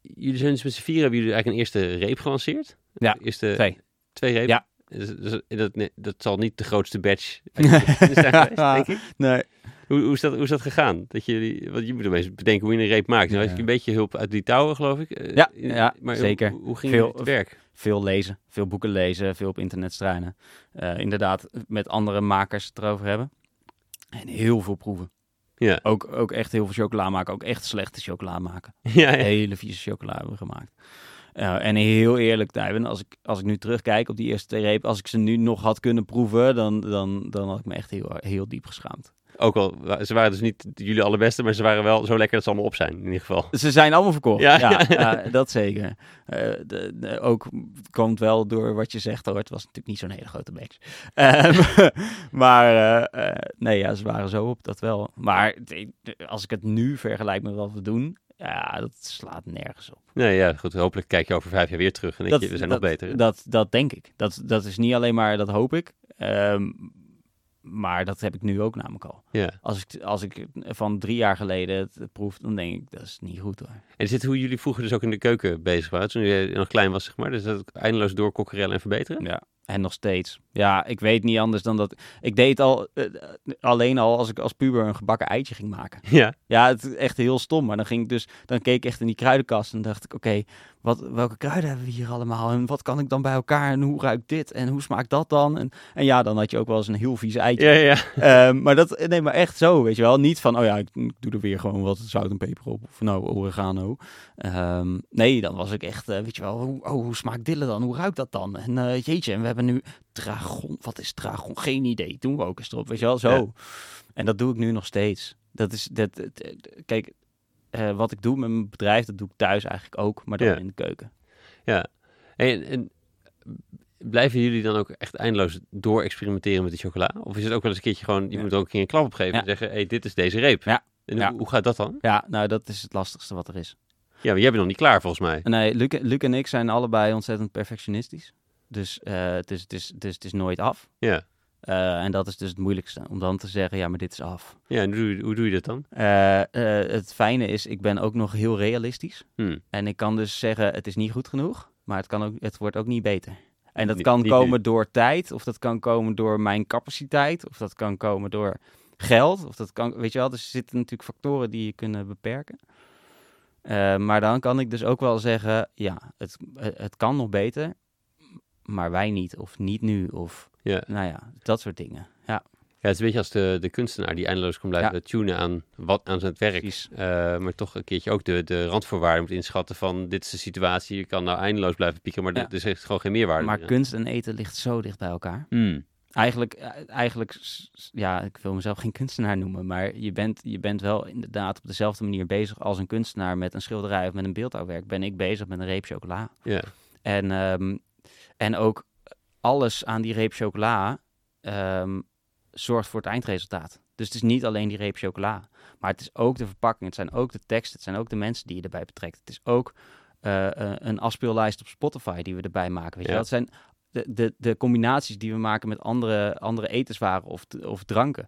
jullie zijn dus met z'n vier hebben jullie eigenlijk een eerste reep gelanceerd? Ja, eerste, Twee. Twee repen? Ja. Dus, dat, nee, dat zal niet de grootste je business zijn denk ik. Nee. Hoe, hoe, is dat, hoe is dat gegaan? Dat jullie, want je moet opeens bedenken hoe je een reep maakt. Nou, had je een beetje hulp uit die touwen, geloof ik. eh, Ja, ja, maar zeker. Hoe, hoe ging Veel- het werk? Veel lezen, veel boeken lezen, veel op internet struinen. Eh, inderdaad, met andere makers het erover hebben. En heel veel proeven. Ja. Ook, ook echt heel veel chocola maken. Ook echt slechte chocola maken. Ja, ja. Hele vieze chocola hebben we gemaakt. Eh, en heel eerlijk, Tijben, als ik, als ik nu terugkijk op die eerste twee repen, als ik ze nu nog had kunnen proeven, dan, dan, dan had ik me echt heel, heel diep geschaamd. Ook al, ze waren dus niet jullie allerbeste, maar ze waren wel zo lekker dat ze allemaal op zijn, in ieder geval. Ze zijn allemaal verkocht. Ja. Ja, ja, dat zeker. Eh, de, de- ook komt wel door wat je zegt hoor. Het was natuurlijk niet zo'n hele grote batch. Ehm, maar eh, nee, ja, ze waren zo op, dat wel. Maar als ik het nu vergelijk met wat we doen, ja, dat slaat nergens op. Nee, ja, goed. Hopelijk kijk je over vijf jaar weer terug en denk je, we zijn dat, nog beter. Dat, dat denk ik. Dat, dat is niet alleen maar, dat hoop ik. Ehm, maar dat heb ik nu ook namelijk al. Ja. Als ik, als ik van drie jaar geleden het, het proef, dan denk ik, dat is niet goed hoor. En is dit hoe jullie vroeger dus ook in de keuken bezig waren, toen je nog klein was, zeg maar? Dus dat eindeloos doorkokkerellen en verbeteren? Ja, en nog steeds. Ja, ik weet niet anders dan dat. Ik deed al eh, alleen al als ik als puber een gebakken eitje ging maken. Ja. Ja, het is echt heel stom. Maar dan ging ik dus, dan keek ik echt in die kruidenkast en dacht ik, oké, wat, welke kruiden hebben we hier allemaal? En wat kan ik dan bij elkaar? En hoe ruikt dit? En hoe smaakt dat dan? En, en ja, dan had je ook wel eens een heel vies eitje. Ja, ja. Ehm, maar dat, nee, maar echt zo, weet je wel. Niet van, oh ja, ik, ik doe er weer gewoon wat zout en peper op. Of nou, oregano. Ehm, nee, dan was ik echt, eh, weet je wel, hoe, oh, hoe smaakt dille dan? Hoe ruikt dat dan? En eh, jeetje, en we hebben nu dragon. Wat is dragon? Geen idee. Doen we ook eens erop, weet je wel, zo. Ja. En dat doe ik nu nog steeds. Dat is, dat, kijk, eh, wat ik doe met mijn bedrijf, dat doe ik thuis eigenlijk ook, maar dan Ja. in de keuken. ja. En, en blijven jullie dan ook echt eindeloos door experimenteren met de chocola? Of is het ook wel eens een keertje gewoon, je Ja. moet ook een klap opgeven Ja. en zeggen, hey, dit is deze reep. Ja. En. Hoe, hoe gaat dat dan? Ja, nou, dat is het lastigste wat er is. Ja, maar jij bent nog niet klaar volgens mij. Nee, Luc, Luc en ik zijn allebei ontzettend perfectionistisch. Dus, eh, het, is, het, is, het, is, het is nooit af. Ja. Eh, en dat is dus het moeilijkste. Om dan te zeggen, ja, maar dit is af. Ja, en hoe, doe je- hoe doe je dat dan? Eh, eh, het fijne is, ik ben ook nog heel realistisch. Hm. En ik kan dus zeggen, het is niet goed genoeg. Maar het, kan ook, het wordt ook niet beter. En dat Niet- kan niet nu. komen door tijd. Of dat kan komen door mijn capaciteit. Of dat kan komen door geld. Of dat kan, weet je wel. Dus er zitten natuurlijk factoren die je kunnen beperken. Maar dan kan ik dus ook wel zeggen, ja, het, het kan nog beter. Maar wij niet. Of niet nu. Of Ja. nou ja, dat soort dingen. Ja, Ja, het is een beetje als de, de kunstenaar die eindeloos kan blijven tunen aan, wat, aan zijn werk. Eh, maar toch een keertje ook de, de randvoorwaarden moet inschatten van dit is de situatie. Je kan nou eindeloos blijven pieken, maar Ja. er is echt gewoon geen meerwaarde Maar meer. kunst en eten ligt zo dicht bij elkaar. Hmm. Eigenlijk, eh, eigenlijk, ja, ik wil mezelf geen kunstenaar noemen, maar je bent, je bent wel inderdaad op dezelfde manier bezig als een kunstenaar met een schilderij of met een beeldhouwwerk. Ben ik bezig met een reep chocola. Ja. En, ehm, en ook alles aan die reep chocola ehm, zorgt voor het eindresultaat. Dus het is niet alleen die reep chocola, maar het is ook de verpakking, het zijn ook de teksten, het zijn ook de mensen die je erbij betrekt. Het is ook eh, eh, een afspeellijst op Spotify die we erbij maken. Weet je Ja. Het zijn de, de, de combinaties die we maken met andere, andere etenswaren of, of dranken.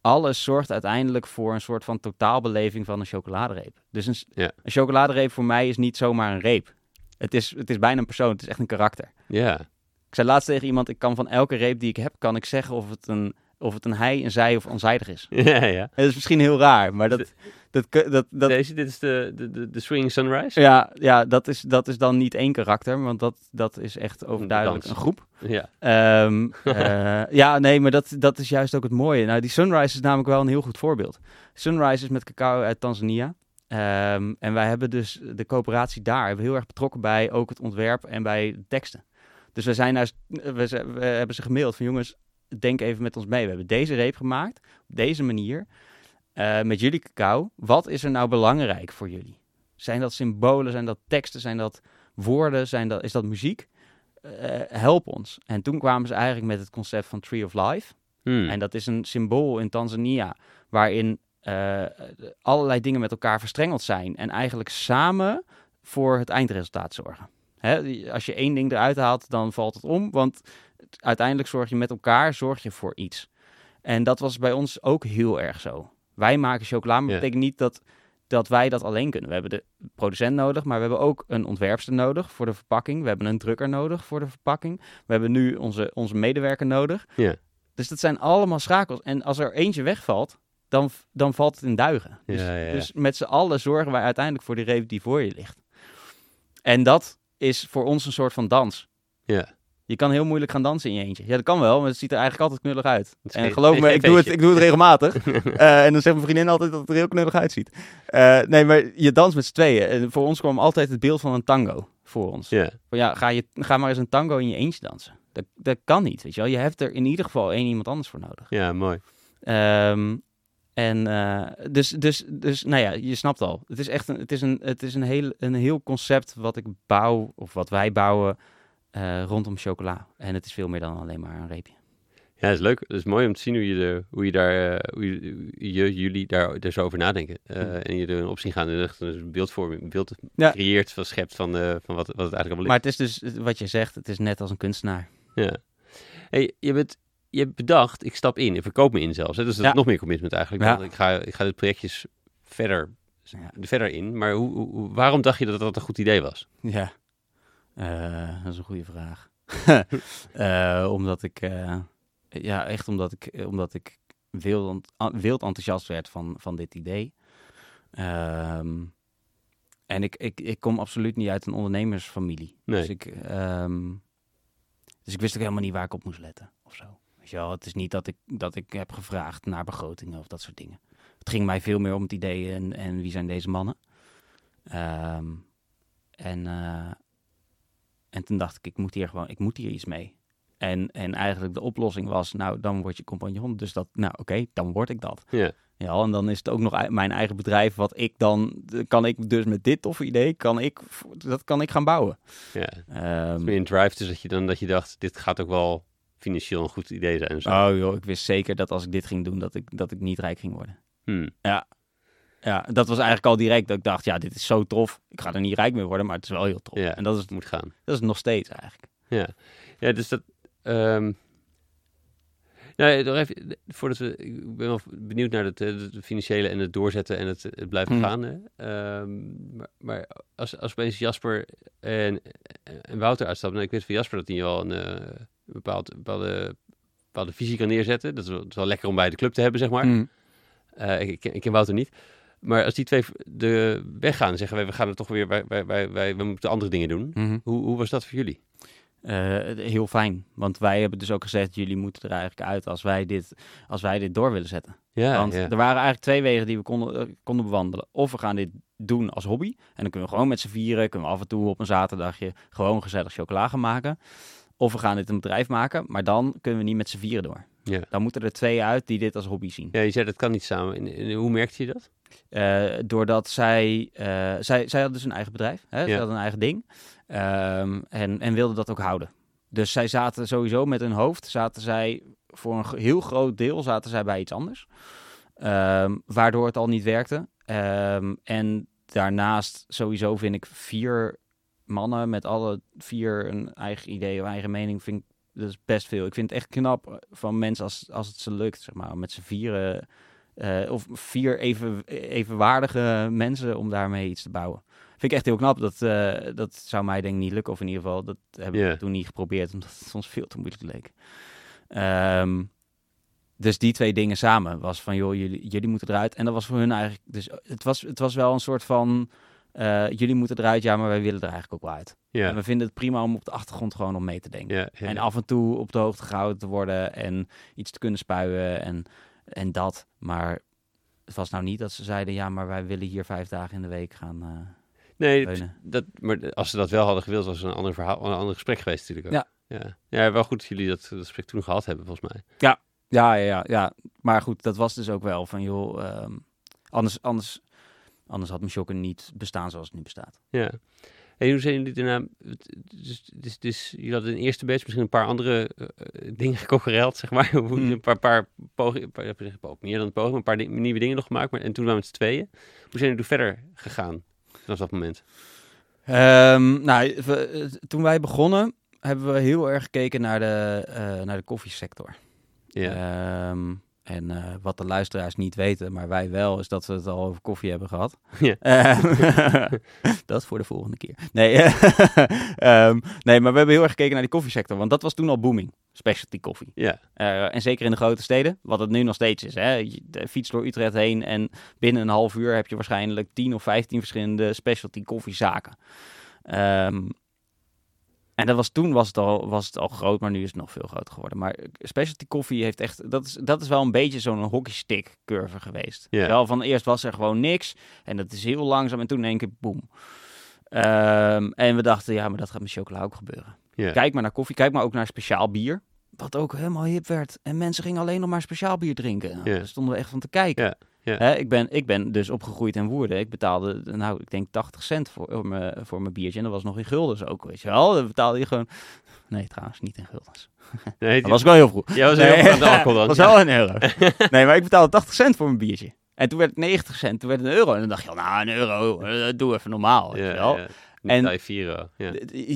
Alles zorgt uiteindelijk voor een soort van totaalbeleving van een chocoladereep. Dus een, Ja. een chocoladereep voor mij is niet zomaar een reep. Het is, het is bijna een persoon, het is echt een karakter. Ja. Ik zei laatst tegen iemand, ik kan van elke reep die ik heb, kan ik zeggen of het een, of het een hij, een zij of onzijdig is. ja, ja. Het is misschien heel raar, maar dat, Dat, dat, dat, Deze, dit is de, de, de, de Swinging Sunrise? ja, ja dat, is, dat is dan niet één karakter, want dat, dat is echt overduidelijk een groep. Ja. Ehm, eh, ja, nee, maar dat, dat is juist ook het mooie. Nou, die Sunrise is namelijk wel een heel goed voorbeeld. Sunrise is met cacao uit Tanzania. Ehm, en wij hebben dus de coöperatie daar hebben heel erg betrokken bij ook het ontwerp en bij de teksten. Dus we, zijn naar, we, hebben ze gemaild van jongens, denk even met ons mee. We hebben deze reep gemaakt, op deze manier, eh, met jullie cacao. Wat is er nou belangrijk voor jullie? Zijn dat symbolen, zijn dat teksten, zijn dat woorden, zijn dat, is dat muziek? Eh, help ons. En toen kwamen ze eigenlijk met het concept van Tree of Life. Hmm. En dat is een symbool in Tanzania waarin eh, allerlei dingen met elkaar verstrengeld zijn en eigenlijk samen voor het eindresultaat zorgen. Hè, als je één ding eruit haalt, dan valt het om, want uiteindelijk zorg je met elkaar zorg je voor iets. En dat was bij ons ook heel erg zo. Wij maken chocola, maar dat Ja. betekent niet dat, dat wij dat alleen kunnen. We hebben de producent nodig, maar we hebben ook een ontwerpster nodig voor de verpakking. We hebben een drukker nodig voor de verpakking. We hebben nu onze, onze medewerker nodig. Ja. Dus dat zijn allemaal schakels. En als er eentje wegvalt, dan, dan valt het in duigen. Dus, ja. dus met z'n allen zorgen wij uiteindelijk voor die reep die voor je ligt. En dat is voor ons een soort van dans. Ja. Je kan heel moeilijk gaan dansen in je eentje. Ja, dat kan wel, maar het ziet er eigenlijk altijd knullig uit. En geen- geloof geen- me, geen ik doe, het, ik doe het regelmatig. Eh, en dan zegt mijn vriendin altijd dat het er heel knullig uitziet. Eh, nee, maar je danst met z'n tweeën. En voor ons kwam altijd het beeld van een tango voor ons. Ja. Van ja, ga, je, ga maar eens een tango in je eentje dansen. Dat, dat kan niet, weet je wel. Je hebt er in ieder geval één iemand anders voor nodig. ja, mooi. Ehm, en eh, dus, dus, dus, nou ja, je snapt al. Het is echt een, het is een, het is een, heel, een heel concept wat ik bouw, of wat wij bouwen, eh, rondom chocola. En het is veel meer dan alleen maar een reepje. Ja, dat is leuk. Het is mooi om te zien hoe je, de, hoe je daar, eh, hoe je, jullie daar, daar zo over nadenken. Hm. En je er op zien gaan en echt een beeldvorming, een beeld Ja. creëert, van schept van, van wat, wat het eigenlijk allemaal Maar het is dus, wat je zegt, het is net als een kunstenaar. is. Ja. Hey, je, bent, je hebt bedacht, ik stap in, ik verkoop me in zelfs. Hè? Dus dat Ja. is nog meer commitment eigenlijk. Ja. Ik, ga, ik ga dit projectjes verder, Ja. verder in. Maar hoe, waarom dacht je dat dat een goed idee was? Ja, Eh, dat is een goede vraag. Eh, omdat ik, eh, ja, echt omdat ik, omdat ik wild, wild enthousiast werd van, van dit idee. Ehm, en ik, ik, ik kom absoluut niet uit een ondernemersfamilie. Nee. Dus, ik, ehm, dus ik wist ook helemaal niet waar ik op moest letten of zo. Weet je wel, het is niet dat ik, dat ik heb gevraagd naar begrotingen of dat soort dingen. Het ging mij veel meer om het idee en, en wie zijn deze mannen. Ehm, en, eh, en toen dacht ik, ik moet hier gewoon, ik moet hier iets mee. En, en eigenlijk de oplossing was, nou, dan word je compagnon. Dus dat, nou, oké, dan word ik dat. Ja. Ja, en dan is het ook nog mijn eigen bedrijf, wat ik dan, kan ik dus met dit toffe idee, kan ik, dat kan ik gaan bouwen. Ja. Ehm, Meer een drive, dus dat je dan dat je dacht, dit gaat ook wel financieel een goed idee zijn. en Zo. oh joh, ik wist zeker dat als ik dit ging doen, dat ik, dat ik niet rijk ging worden. Hmm. Ja, dat was eigenlijk al direct dat ik dacht, ja, dit is zo tof. Ik ga er niet rijk mee worden, maar het is wel heel tof. Ja. En dat is, Het moet gaan. dat is het nog steeds eigenlijk. Ja, dus dat. ehm nou, nog even, voordat we, ik ben wel benieuwd naar het, eh, het financiële en het doorzetten en het, het blijven Hmm. gaan. Hè. Ehm, maar, maar als, als opeens Jasper en, en Wouter uitstappen, nou, ik weet van Jasper dat hij wel een, eh, een bepaald, bepaalde, bepaalde visie kan neerzetten. Dat is, wel, het is wel lekker om bij de club te hebben, zeg maar. Mm. Eh, ik, ik, ken- ik ken Wouter niet. Maar als die twee de weggaan, zeggen wij, we gaan er toch weer, wij, wij, wij, wij, we moeten andere dingen doen. Mhm. Hoe, hoe was dat voor jullie? Eh, heel fijn, want wij hebben dus ook gezegd, jullie moeten er eigenlijk uit als wij dit, als wij dit door willen zetten. Ja, want ja. er waren eigenlijk twee wegen die we konden, eh, konden bewandelen. Of we gaan dit doen als hobby en dan kunnen we gewoon met z'n vieren, kunnen we af en toe op een zaterdagje gewoon gezellig chocola gaan maken. Of we gaan dit een bedrijf maken, maar dan kunnen we niet met z'n vieren door. Ja. Dan moeten er twee uit die dit als hobby zien. ja, je zei dat kan niet samen. En, en hoe merkte je dat? Eh, doordat zij, eh, zij, zij had dus een eigen bedrijf, hè? Ja. zij had een eigen ding. Ehm, en, en wilde dat ook houden. Dus zij zaten sowieso met hun hoofd, zaten zij voor een heel groot deel zaten zij bij iets anders. Ehm, waardoor het al niet werkte. Ehm, en daarnaast sowieso vind ik vier mannen met alle vier een eigen idee of eigen mening, vind ik dat is best veel. Ik vind het echt knap van mensen als, als het ze lukt, zeg maar, met z'n vieren eh, of vier even, evenwaardige mensen om daarmee iets te bouwen. Vind ik echt heel knap. Dat, eh, dat zou mij denk ik niet lukken. Of in ieder geval, dat hebben Ja. we toen niet geprobeerd. Omdat het ons veel te moeilijk leek. Ehm, dus die twee dingen samen was van, joh, jullie, jullie moeten eruit. En dat was voor hun eigenlijk, dus het was, het was wel een soort van, eh, jullie moeten eruit, ja, maar wij willen er eigenlijk ook wel uit. En Ja, we vinden het prima om op de achtergrond gewoon om mee te denken. ja, ja. En af en toe op de hoogte gehouden te worden en iets te kunnen spuien en, en dat. Maar het was nou niet dat ze zeiden, ja, maar wij willen hier vijf dagen in de week gaan eh nee, leunen. dat, maar als ze dat wel hadden gewild, was het een ander verhaal, een ander gesprek geweest natuurlijk ook. Ja. Ja, wel goed dat jullie dat, dat gesprek toen gehad hebben, volgens mij. Ja, ja, ja, ja. Maar goed, dat was dus ook wel van, joh, ehm, anders, anders, anders had mijn shocken niet bestaan zoals het nu bestaat. Ja. En hoe zijn jullie daarna... Dus, dus, dus jullie hadden een eerste batch, misschien een paar andere eh, eh, dingen geconcurreld, zeg maar. Hoe- Hmm. Een paar, paar pogingen, meer dan een poging, maar een paar di- nieuwe dingen nog gemaakt. Maar, en toen waren we met z'n tweeën. Hoe zijn jullie verder gegaan vanaf dat moment? Ehm, nou, we- toen wij begonnen, hebben we heel erg gekeken naar de, eh, naar de koffiesector. Ja. Ehm, en eh, wat de luisteraars niet weten, maar wij wel, is dat we het al over koffie hebben gehad. Ja. Ehm, dat voor de volgende keer. Nee, ehm, nee, maar we hebben heel erg gekeken naar die koffiesector, want dat was toen al booming, specialty koffie. ja. Eh, en zeker in de grote steden, wat het nu nog steeds is. Hè? Je fiets door Utrecht heen en binnen een half uur heb je waarschijnlijk 10 of 15 verschillende specialty koffiezaken. Ehm, en dat was, toen was het, al, was het al groot, maar nu is het nog veel groter geworden. Maar specialty koffie heeft echt, dat is, dat is wel een beetje zo'n hockeystick curve geweest. Wel, van eerst was er gewoon niks en dat is heel langzaam en toen in één keer boem. Ehm, en we dachten, ja, maar dat gaat met chocola ook gebeuren. Kijk maar naar koffie, kijk maar ook naar speciaal bier. Wat ook helemaal hip werd. En mensen gingen alleen nog maar speciaal bier drinken. Nou. Daar stonden we echt van te kijken. Ja. Hè, ik, ben, ik ben dus opgegroeid in Woerden. Ik betaalde, nou, ik denk 80 cent voor, voor, mijn, voor mijn biertje. En dat was nog in guldens ook, weet je wel. Dan betaalde je gewoon... Nee, trouwens, niet in guldens. Nee, Dat was wel heel vroeg. ja, was heel Nee, alcohol dan. was Ja. wel een euro. nee, maar ik betaalde 80 cent voor mijn biertje. En toen werd het 90 cent, toen werd het een euro. En dan dacht je, nou, een euro, eh, doe even normaal, weet Ja, je wel. ja. En-.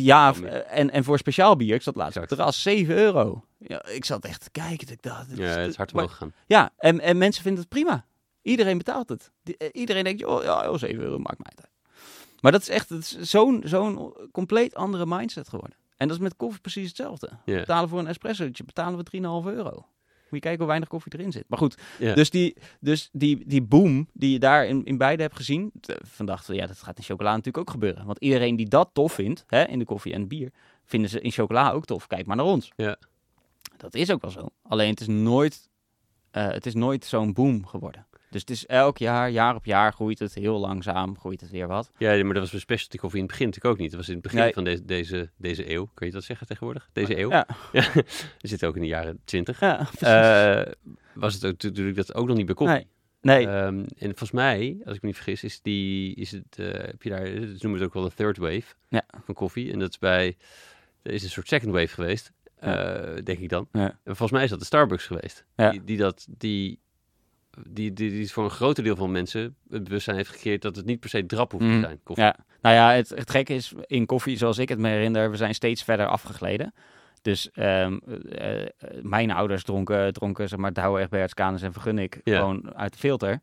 Ja. En, en voor speciaal bier, ik zat laatst op Exact. terras, 7 euro. Ja, ik zat echt te kijken. Ik dacht, ja, het is hard omhoog gegaan. Ja, en, en mensen vinden het prima. Iedereen betaalt het. Eh, iedereen denkt, joh, ja, joh, 7 euro maakt mij uit. Maar dat is echt zo'n zo'n compleet andere mindset geworden. En dat is met koffie precies hetzelfde. We Ja. betalen voor een espressootje, betalen we 3,5 euro. Moet je kijken hoe weinig koffie erin zit. Maar goed, dus, die, dus die, die boom die je daar in, in beide hebt gezien. t- Van dachten we, ja, dat gaat in chocola natuurlijk ook gebeuren. Want iedereen die dat tof vindt, hè, in de koffie en bier, vinden ze in chocola ook tof. Kijk maar naar ons. Ja. Dat is ook wel zo. Alleen het is nooit, eh, het is nooit zo'n boom geworden. Dus het is elk jaar, jaar op jaar groeit het heel langzaam, groeit het weer wat. Ja, maar dat was bij specialty koffie in het begin natuurlijk ook niet. Dat was in het begin Nee. van deze, deze, deze eeuw. Kun je dat zeggen tegenwoordig? Deze eeuw? Ja, We zitten ook in de jaren twintig. ja. Eh, was het ook natuurlijk dat ook nog niet bij koffie. nee, nee. Ehm, en volgens mij, als ik me niet vergis, is, die, is het, eh, heb je daar, ze noemen het ook wel de third wave Ja. van koffie. En dat is bij, er is een soort second wave geweest, Ja. eh, denk ik dan. Ja. En volgens mij is dat de Starbucks geweest. Ja. Die, die dat, die, die, die, die voor een groter deel van mensen het bewustzijn heeft gecreëerd dat het niet per se drap hoeft Mhm. te zijn, koffie. Ja, nou ja, het, het gekke is in koffie, zoals ik het me herinner, we zijn steeds verder afgegleden. Dus ehm, eh, eh, mijn ouders dronken, dronken zeg maar, Douwe, Egberts, Canis en Vergunnik Ja. gewoon uit de filter.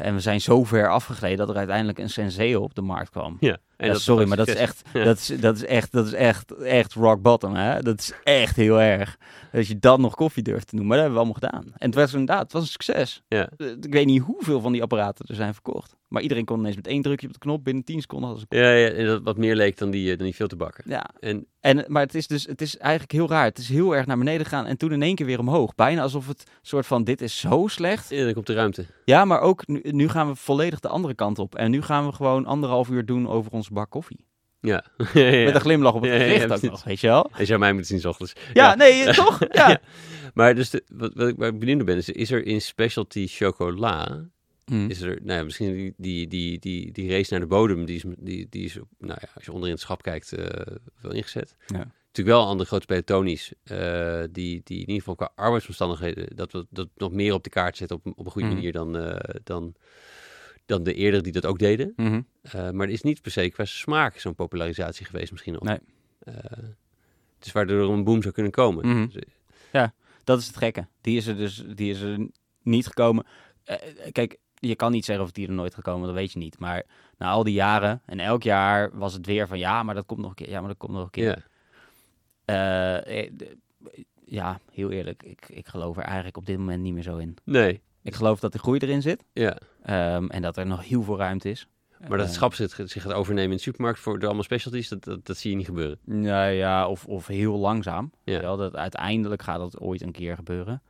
En we zijn zo ver afgegleden dat er uiteindelijk een Senseo op de markt kwam. Ja. En Ja, dat sorry, maar dat is echt, Ja. dat is, dat is echt, dat is echt, echt rock bottom, hè? Dat is echt heel erg. Dat je dat nog koffie durft te noemen, maar dat hebben we allemaal gedaan. En het was inderdaad, het was een succes. Ja. Eh, Ik weet niet hoeveel van die apparaten er zijn verkocht. Maar iedereen kon ineens met één drukje op de knop binnen 10 seconden hadden ze Ja, ja, en dat wat meer leek dan die, eh, dan die filterbakken. Ja, En en, maar het is dus het is eigenlijk heel raar. Het is heel erg naar beneden gegaan en toen in één keer weer omhoog. Bijna alsof het soort van, dit is zo slecht. ja, dan komt de ruimte. Ja, maar ook nu, nu gaan we volledig de andere kant op. En nu gaan we gewoon anderhalf uur doen over ons bak koffie. Ja. ja, ja, Met een glimlach op het ja, gezicht ook nog, weet je wel? Je zou mij moeten zien 's ochtends. Ja, nee, toch? Ja. Maar dus de, wat, wat ik benieuwd ben, is, is er in specialty chocola, Hm. is er, nou ja, misschien die, die, die, die, die race naar de bodem, die is, die, die is nou ja, als je onderin het schap kijkt, eh, wel ingezet. Ja. Natuurlijk wel andere grote speler, Tony's, eh, die, die in ieder geval qua arbeidsomstandigheden, dat we dat nog meer op de kaart zetten op, op een goede Mhm. manier dan, eh, dan, dan de eerdere die dat ook deden. Mhm. Maar er is niet per se qua smaak zo'n popularisatie geweest misschien nog. Nee. Het is waardoor er een boom zou kunnen komen. Mhm. Dus, Dat is het gekke. Die is er dus die is er niet gekomen. Kijk, je kan niet zeggen of die er nooit gekomen, dat weet je niet. Maar na al die jaren en elk jaar was het weer van ja, maar dat komt nog een keer. Ja, maar dat komt nog een keer. ja. Eh, eh, ja, heel eerlijk, ik, ik geloof er eigenlijk op dit moment niet meer zo in. Nee, Ik geloof dat de groei erin zit ja. ehm, en dat er nog heel veel ruimte is. Maar dat het Eh, schap zich, zich gaat overnemen in de supermarkt voor de allemaal specialties, dat, dat, dat zie je niet gebeuren. Nou ja, of, of heel langzaam. Ja. Wel, dat uiteindelijk gaat dat ooit een keer gebeuren.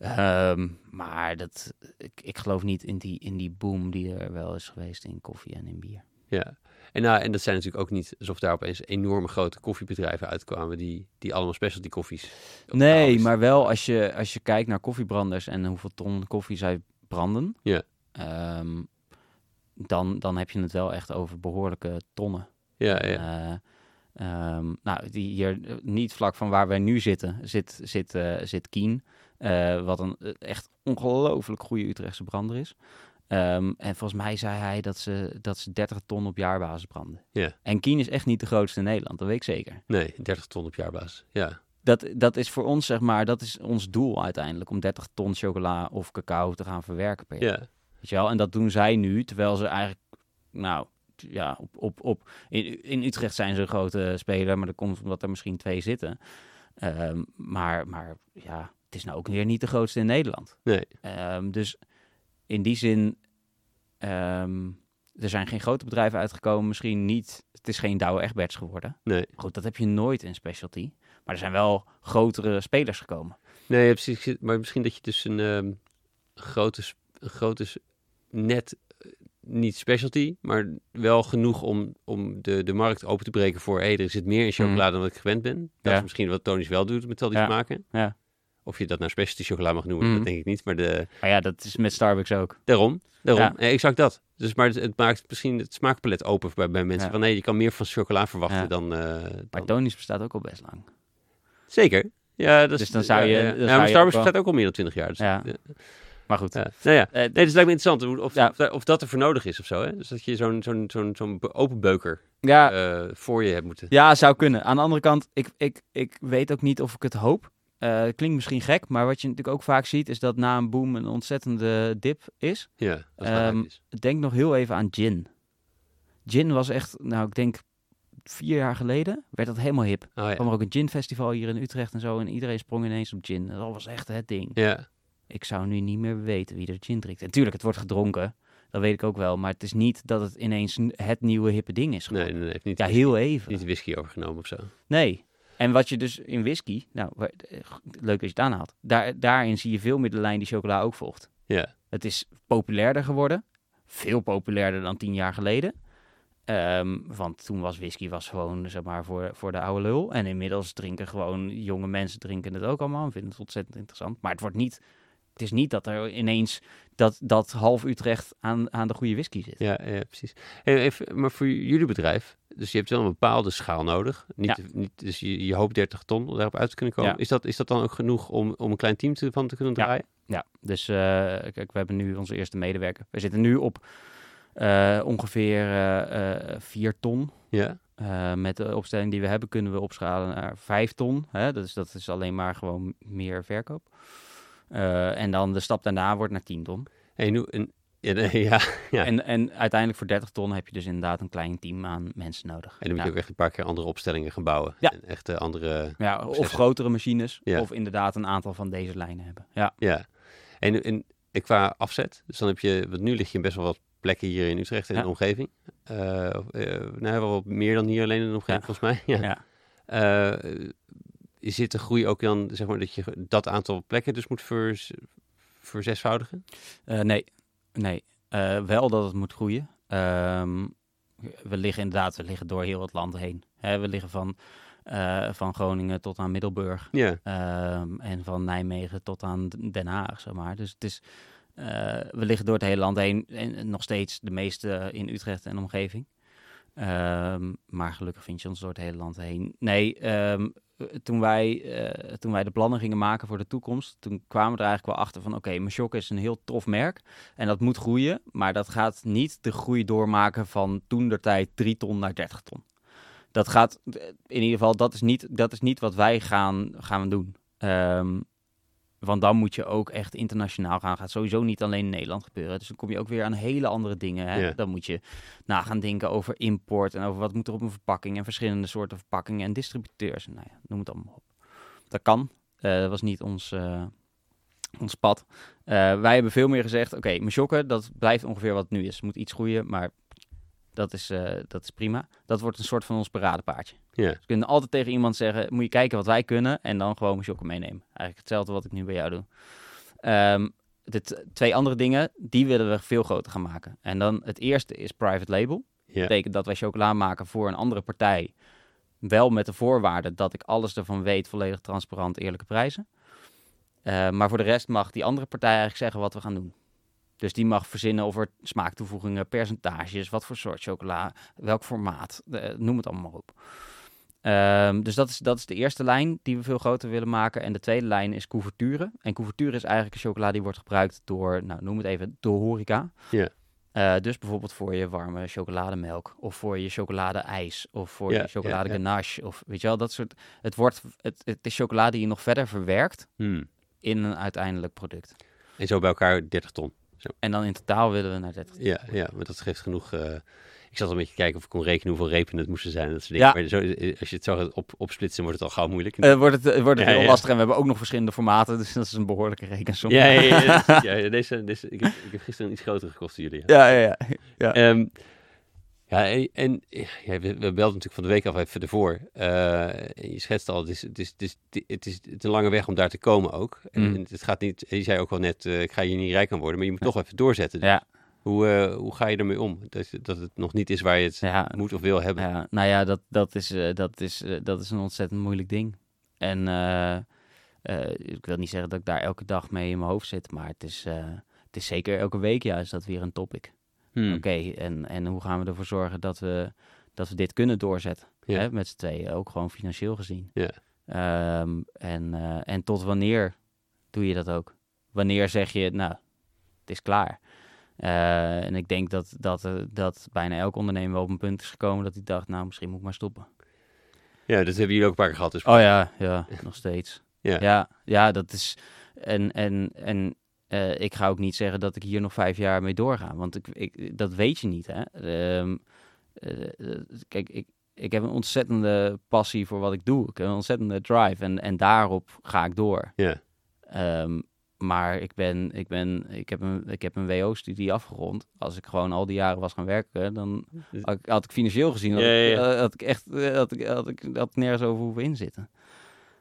Ehm, maar dat, ik, ik geloof niet in die, in die boom die er wel is geweest in koffie en in bier. Ja. En, nou, en dat zijn natuurlijk ook niet alsof daar opeens enorme grote koffiebedrijven uitkwamen die, die allemaal specialty koffies. Nee, maar wel als je, als je kijkt naar koffiebranders en hoeveel ton koffie zij branden, Ja. ehm, dan, dan heb je het wel echt over behoorlijke tonnen. Ja, ja. Eh, ehm, nou, die hier eh, niet vlak van waar wij nu zitten, zit, zit, eh, zit Kien. Eh, wat een eh, echt ongelooflijk goede Utrechtse brander is. Ehm, en volgens mij zei hij dat ze, dat ze 30 ton op jaarbasis branden. Ja. En Kien is echt niet de grootste in Nederland, dat weet ik zeker. Nee, 30 ton op jaarbasis. Ja. Dat, dat is voor ons, zeg maar, dat is ons doel uiteindelijk. Om 30 ton chocola of cacao te gaan verwerken per jaar. Ja. Weet je wel? En dat doen zij nu, terwijl ze eigenlijk, nou, ja, op, op, op, in, in Utrecht zijn ze een grote speler, maar dat komt omdat er misschien twee zitten. Ehm, maar, maar ja, het is nou ook weer niet de grootste in Nederland. Nee. Ehm, dus in die zin, ehm, er zijn geen grote bedrijven uitgekomen, misschien niet, het is geen Douwe Egberts geworden. Nee. Goed, dat heb je nooit in specialty. Maar er zijn wel grotere spelers gekomen. Nee, precies. Maar misschien dat je dus een ehm, grote, een grote net eh, niet specialty, maar wel genoeg om, om de, de markt open te breken voor hey, er zit meer in chocolade dan wat ik gewend ben. Dat. Ja. is misschien wat Tony's wel doet met al die Ja. smaken. Ja. Of je dat nou specialty chocola mag noemen, Mhm. dat denk ik niet. Maar de, Maar ja, dat is met Starbucks ook. daarom, daarom. Ja. Eh, exact dat. Dus maar het, het maakt misschien het smaakpalet open bij, bij mensen. Ja. Van nee, je kan meer van chocola verwachten dan, eh, Maar Tony's bestaat ook al best lang. Zeker. Ja, dat is, Dus dan zou je- Ja, dan zou maar Starbucks ook wel- bestaat ook al meer dan 20 jaar. Dus, Ja. Maar goed. Ja. Nou ja, Eh, nee, dus het lijkt me interessant of, Ja. of, da- of dat er voor nodig is of zo. Hè? Dus dat je zo'n zo'n zo'n zo'n open beuker ja, eh, voor je hebt moeten. ja, zou kunnen. Aan de andere kant, ik, ik, ik weet ook niet of ik het hoop. Eh, klinkt misschien gek, maar wat je natuurlijk ook vaak ziet, is dat na een boom een ontzettende dip is. Ja, dat um, is. Denk nog heel even aan gin. Gin was echt, nou ik denk vier jaar geleden, werd dat helemaal hip. Oh, ja. kwam er ook een ginfestival hier in Utrecht en zo. En iedereen sprong ineens op gin. Dat was echt het ding. ja, Ik zou nu niet meer weten wie er gin drinkt. En tuurlijk, het wordt gedronken. Dat weet ik ook wel. Maar het is niet dat het ineens het nieuwe hippe ding is nee, geworden. nee, nee, heeft niet, Ja, heel even. niet de whisky overgenomen of zo. Nee. En wat je dus in whisky, nou, eh, leuk dat je het aanhaalt. Daar, daarin zie je veel meer de lijn die chocola ook volgt. Ja, Het is populairder geworden. Veel populairder dan tien jaar geleden. Ehm, want toen was whisky was gewoon, zeg maar, voor, voor de oude lul. En inmiddels drinken gewoon jonge mensen drinken het ook allemaal. En vinden het ontzettend interessant. Maar het wordt niet... Het is niet dat er ineens dat, dat half Utrecht aan, aan de goede whisky zit. ja, ja precies. Even, maar voor jullie bedrijf, dus je hebt wel een bepaalde schaal nodig. Niet, Ja. niet, dus je, je hoopt 30 ton om daarop uit te kunnen komen. Ja. Is, dat, is dat dan ook genoeg om, om een klein team te, van te kunnen Ja. draaien? Ja, dus eh, kijk, we hebben nu onze eerste medewerker. We zitten nu op eh, ongeveer eh, eh, 4 ton. Ja, met de opstelling die we hebben kunnen we opschalen naar 5 ton. Hè? Dat, is, dat is alleen maar gewoon meer verkoop. Eh, en dan de stap daarna wordt naar 10 ton. hey, nu, een, ja. En, en uiteindelijk voor 30 ton heb je dus inderdaad een klein team aan mensen nodig. En dan moet ja. je ook echt een paar keer andere opstellingen gaan bouwen. Ja. En echt eh, andere... Ja, of grotere machines, Ja. of inderdaad een aantal van deze lijnen hebben. Ja, Ja. En, en, en qua afzet, dus dan heb je... Want nu lig je in best wel wat plekken hier in Utrecht en de omgeving. Eh, eh, nou, wel meer dan hier alleen in de omgeving, volgens mij. Ja. ja. Zit de groei ook dan, zeg maar, dat je dat aantal plekken dus moet vers, verzesvoudigen? Eh, nee, nee. Eh, wel dat het moet groeien. Ehm, we liggen inderdaad, we liggen door heel het land heen. Hè, we liggen van, eh, van Groningen tot aan Middelburg. Ja, Ehm, en van Nijmegen tot aan Den Haag, zeg maar. Dus het is, we liggen door het hele land heen. En nog steeds de meeste in Utrecht en omgeving. Ehm, maar gelukkig vind je ons door het hele land heen. Nee, toen, wij, eh, toen wij de plannen gingen maken voor de toekomst, toen kwamen we er eigenlijk wel achter van, oké, Mashok is een heel tof merk en dat moet groeien, maar dat gaat niet de groei doormaken van toen der tijd 3 ton naar 30 ton. Dat gaat, eh, in ieder geval, dat is niet, dat is niet wat wij gaan, gaan doen. Ehm, want dan moet je ook echt internationaal gaan. Gaat sowieso niet alleen in Nederland gebeuren. Dus dan kom je ook weer aan hele andere dingen. Hè? Dan moet je na gaan denken over import en over wat moet er op een verpakking en verschillende soorten verpakkingen en distributeurs. Nou ja, noem het allemaal op. dat kan. Eh, dat was niet ons, eh, ons pad. Eh, wij hebben veel meer gezegd, oké, okay, dat blijft ongeveer wat het nu is. Het moet iets groeien, maar dat is, eh, dat is prima. Dat wordt een soort van ons paradepaardje. Ja. Dus we kunnen altijd tegen iemand zeggen, moet je kijken wat wij kunnen en dan gewoon Meshokken meenemen. Eigenlijk hetzelfde wat ik nu bij jou doe. Ehm, de twee andere dingen, die willen we veel groter gaan maken. En dan het eerste is private label. Dat betekent dat wij chocola maken voor een andere partij. Wel met de voorwaarde dat ik alles ervan weet, volledig transparant, eerlijke prijzen. Eh, maar voor de rest mag die andere partij eigenlijk zeggen wat we gaan doen. Dus die mag verzinnen over smaaktoevoegingen, percentages, wat voor soort chocola, welk formaat, noem het allemaal op. Ehm, dus dat is, dat is de eerste lijn die we veel groter willen maken. En de tweede lijn is couverture. En couverture is eigenlijk een chocola die wordt gebruikt door, nou noem het even, de horeca. Eh, dus bijvoorbeeld voor je warme chocolademelk, of voor je chocoladeijs, of voor je chocolade ganache, of weet je wel, dat soort. Het, wordt, het, het is chocola die je nog verder verwerkt Hmm. in een uiteindelijk product. En zo bij elkaar 30 ton. En dan in totaal willen we naar 30. Ja, ja, maar dat geeft genoeg. eh, ik zat al een beetje kijken of ik kon rekenen hoeveel repen het moesten zijn. Dat soort dingen. Ja. Maar zo, eh, als je het zo gaat op, opsplitsen, wordt het al gauw moeilijk. Eh, wordt het, wordt het Ja, heel ja. lastig en we hebben ook nog verschillende formaten, dus dat is een behoorlijke rekensom. ja, ja, deze, deze, ik, heb, ik heb gisteren iets grotere gekost dan jullie. ja, ja. ja. Ehm, ja, en, en ja, we, we belden natuurlijk van de week af even ervoor. En je schetst al, het is, het, is, het, is, het, is, het is een lange weg om daar te komen ook. En, Mm. en het gaat niet, je zei ook al net, eh, ik ga hier niet rijk aan worden, maar je moet toch even doorzetten. Ja, Hoe, eh, hoe ga je ermee om? Dat, dat het nog niet is waar je het ja, moet of wil hebben. ja, nou ja, dat, dat, is, dat, is, dat is een ontzettend moeilijk ding. En ik wil niet zeggen dat ik daar elke dag mee in mijn hoofd zit, maar het is, het is zeker elke week juist dat weer een topic. Hmm. Oké, en, en hoe gaan we ervoor zorgen dat we, dat we dit kunnen doorzetten? Hè, met z'n tweeën, ook gewoon financieel gezien. Ja. Ehm, en, eh, en tot wanneer doe je dat ook? Wanneer zeg je, nou, het is klaar? Eh, en ik denk dat, dat, eh, dat bijna elk ondernemer wel op een punt is gekomen dat hij dacht, nou, misschien moet ik maar stoppen. Ja, dat hebben jullie ook een paar keer gehad. Dus Oh ja, ja, nog steeds. Ja. ja, ja, dat is. En, en, en eh, ik ga ook niet zeggen dat ik hier nog vijf jaar mee doorga, want ik, ik, dat weet je niet. Hè? Ehm, eh, eh, kijk, ik, ik heb een ontzettende passie voor wat ik doe. Ik heb een ontzettende drive en, en daarop ga ik door. Ja. Ehm, maar ik, ben, ik, ben, ik heb een, ik heb een WO-studie afgerond. Als ik gewoon al die jaren was gaan werken, dan had ik, had ik financieel gezien had, Ja, ja, ik, ja. had ik echt had ik, had ik, had ik nergens over hoeven inzitten.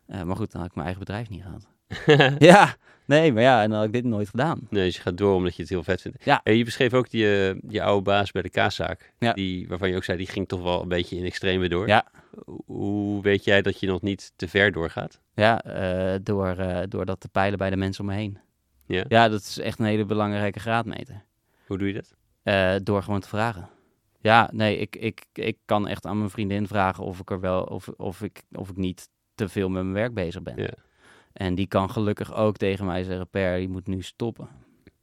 Maar goed, dan had ik mijn eigen bedrijf niet gehad. ja, nee, maar ja, en dan had ik dit nooit gedaan. Nee, dus je gaat door omdat je het heel vet vindt. Ja. En je beschreef ook die, eh, je oude baas bij de kaaszaak. Ja. Die, waarvan je ook zei, die ging toch wel een beetje in extreme door. Ja. Hoe weet jij dat je nog niet te ver doorgaat? Ja, eh, door, eh, door dat te peilen bij de mensen om me heen. Ja. Ja, dat is echt een hele belangrijke graadmeter. Hoe doe je dat? Eh, door gewoon te vragen. Ja, nee, ik, ik, ik kan echt aan mijn vriendin vragen of ik er wel of, of ik of ik niet te veel met mijn werk bezig ben. Ja. En die kan gelukkig ook tegen mij zeggen: Per, je moet nu stoppen.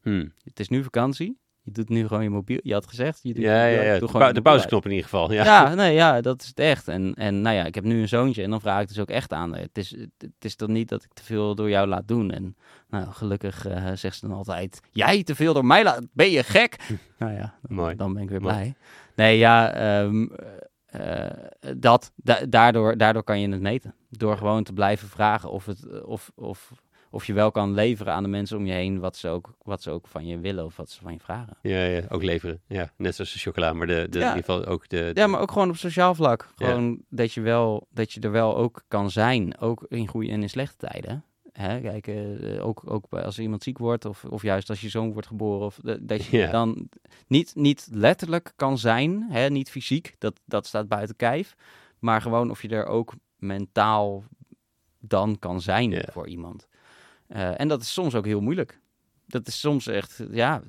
Hmm. Het is nu vakantie. Je doet nu gewoon je mobiel. Je had gezegd. Je doet Ja, ja, ja. doe De, gewoon de mobiel pauzeknop in ieder geval. Ja. Ja, nee, ja, dat is het echt. En, en nou ja, ik heb nu een zoontje en dan vraag ik dus ook echt aan. Het is, het, is dan niet dat ik te veel door jou laat doen. En nou, gelukkig eh, zegt ze dan altijd: Jij te veel door mij laat. Ben je gek? nou ja, dan, Mooi. dan ben ik weer Mooi. blij. Nee, ja, ehm, eh, dat, da- daardoor, daardoor kan je het meten. Door gewoon te blijven vragen of, het, of, of, of je wel kan leveren aan de mensen om je heen wat ze, ook, wat ze ook van je willen of wat ze van je vragen. Ja, ja, ook leveren. Ja, net zoals de chocola, maar de, de, Ja. in ieder geval ook de... Ja, maar ook gewoon op sociaal vlak. Ja. Gewoon dat, je wel, dat je er wel ook kan zijn, ook in goede en in slechte tijden. Hè, kijk, eh, ook, ook bij- als iemand ziek wordt of, of juist als je zoon wordt geboren. Of dat je dan niet, niet letterlijk kan zijn, hè, niet fysiek, dat, dat staat buiten kijf. Maar gewoon of je er ook mentaal dan kan zijn voor iemand. Eh, en dat is soms ook heel moeilijk. Dat is soms echt, ja,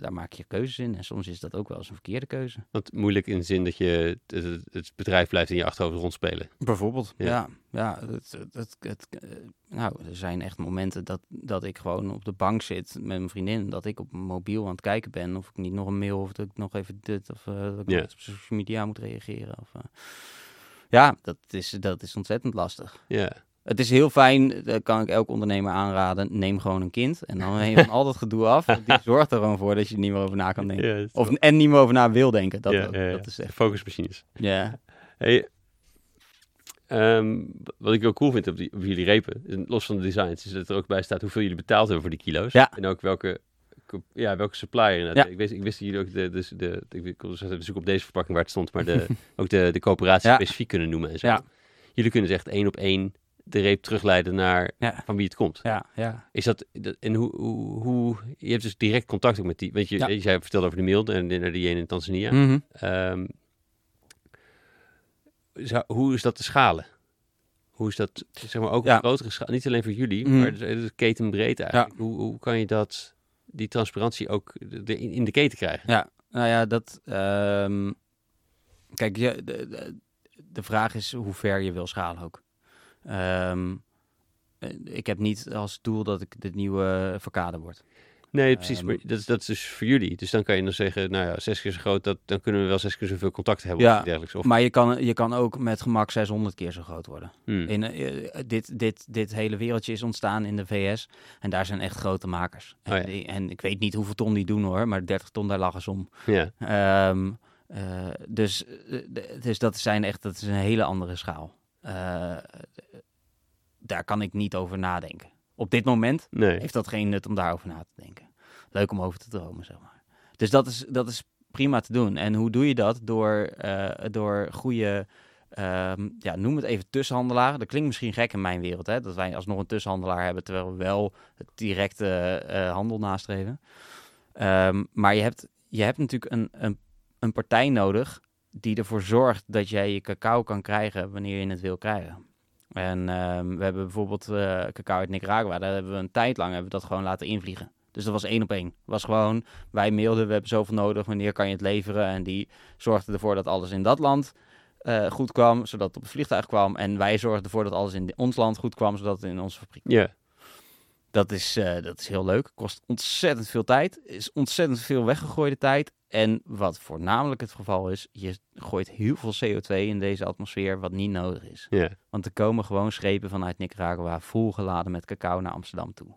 daar maak je keuzes in. En soms is dat ook wel eens een verkeerde keuze. Want moeilijk in de zin dat je het, bedrijf blijft in je achterhoofd rondspelen. Bijvoorbeeld. Ja. Ja, ja. het, het, het, het, eh, nou, er zijn echt momenten dat, dat ik gewoon op de bank zit met mijn vriendin. Dat ik op mijn mobiel aan het kijken ben. Of ik niet nog een mail of dat ik nog even dit. Of eh, dat ik op social media moet reageren. Of, eh. Ja, dat is, dat is ontzettend lastig. Ja. Het is heel fijn, dat kan ik elk ondernemer aanraden. Neem gewoon een kind. En dan neem je van al dat gedoe af. Die zorgt er gewoon voor dat je er niet meer over na kan denken. Ja, Of, en niet meer over na wil denken. Dat, ja, dat, ja, ja. dat is echt. Focusmachines. Ja. Hey, Ehm, wat ik ook cool vind op, die, op jullie repen, los van de designs, is dat er ook bij staat hoeveel jullie betaald hebben voor die kilo's. En ook welke, ja, welke supplier. inderdaad. Ja. Ik, wist, ik wist dat jullie ook de, dus de, de, ik kon dus zoeken op deze verpakking waar het stond, maar de, ook de, de coöperatie Ja. specifiek kunnen noemen en zo. Ja. Jullie kunnen dus echt één op één de reep terugleiden naar Ja. van wie het komt. Ja, ja. Is dat, dat- en hoe, hoe, hoe, je hebt dus direct contact ook met die, weet je, Ja. jij vertelde over de mail en naar die ene in Tanzania. Mhm. Ehm, hoe is dat te schalen? Hoe is dat, zeg maar, ook Ja. op grotere schaal? Niet alleen voor jullie, Mhm. maar dus, dus ketenbreed eigenlijk. Hoe, hoe kan je dat, die transparantie ook de, in, in de keten krijgen? Ja, nou ja, dat. ehm, kijk, je, de, de, de vraag is hoe ver je wil schalen ook. Ehm, eh, ik heb niet als doel dat ik de nieuwe Verkade word. Nee, precies. Ehm, maar dat, is- dat is dus voor jullie. Dus dan kan je dan zeggen, nou ja, zes keer zo groot, dat, dan kunnen we wel zes keer zoveel contact hebben. Ja, of iets dergelijks. Of, Maar je kan, je kan ook met gemak 600 keer zo groot worden. Hmm. In, eh, dit, dit, dit hele wereldje is ontstaan in de VS. En daar zijn echt grote makers. En, Oh ja. die- en ik weet niet hoeveel ton die doen hoor, maar 30 ton, daar lachen ze om. Ja, Ehm, eh, dus, dus dat, zijn echt, dat is een hele andere schaal. Eh, daar kan ik niet over nadenken. Op dit moment nee. heeft dat geen nut om daarover na te denken. Leuk om over te dromen, zeg maar. Dus dat is, dat is prima te doen. En hoe doe je dat? Door, eh, door goede, ehm, ja, noem het even tussenhandelaren. Dat klinkt misschien gek in mijn wereld, hè? dat wij alsnog een tussenhandelaar hebben, terwijl we wel het directe eh, handel nastreven. Ehm, maar je hebt, je hebt natuurlijk een, een, een partij nodig die ervoor zorgt dat jij je cacao kan krijgen wanneer je het wil krijgen. En ehm, we hebben bijvoorbeeld eh, cacao uit Nicaragua. Daar hebben we een tijd lang hebben we dat gewoon laten invliegen. Dus dat was één op één. was gewoon, wij mailden, we hebben zoveel nodig, wanneer kan je het leveren? En die zorgde ervoor dat alles in dat land eh, goed kwam, zodat het op het vliegtuig kwam. En wij zorgden ervoor dat alles in ons land goed kwam, zodat het in onze fabriek Ja, dat is, eh, dat is heel leuk. Kost ontzettend veel tijd. Is ontzettend veel weggegooide tijd. En wat voornamelijk het geval is, je gooit heel veel CO2 in deze atmosfeer wat niet nodig is. Want er komen gewoon schepen vanuit Nicaragua volgeladen met cacao naar Amsterdam toe.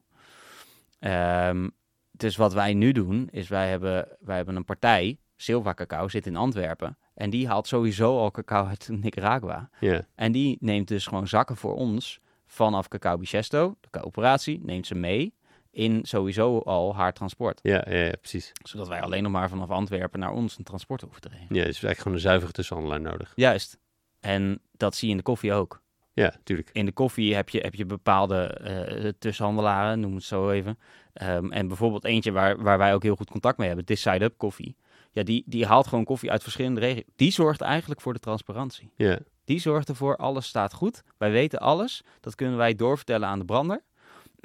Ehm, dus wat wij nu doen, is wij hebben, wij hebben een partij, Silva Cacao, zit in Antwerpen. En die haalt sowieso al cacao uit Nicaragua. En die neemt dus gewoon zakken voor ons vanaf Cacao Bichesto, de coöperatie, neemt ze mee in sowieso al haar transport. ja, ja, ja, precies. Zodat wij alleen nog maar vanaf Antwerpen naar ons een transport hoeven te regelen. Ja, dus eigenlijk gewoon een zuivere tussenhandelaar nodig. Juist. En dat zie je in de koffie ook. Ja, tuurlijk. In de koffie heb je, heb je bepaalde eh, tussenhandelaren, noem het zo even. Ehm, en bijvoorbeeld eentje waar, waar wij ook heel goed contact mee hebben, This Side Up Koffie. Ja, die, die haalt gewoon koffie uit verschillende regio's. Die zorgt eigenlijk voor de transparantie. Ja, Die zorgt ervoor, alles staat goed. Wij weten alles. Dat kunnen wij doorvertellen aan de brander.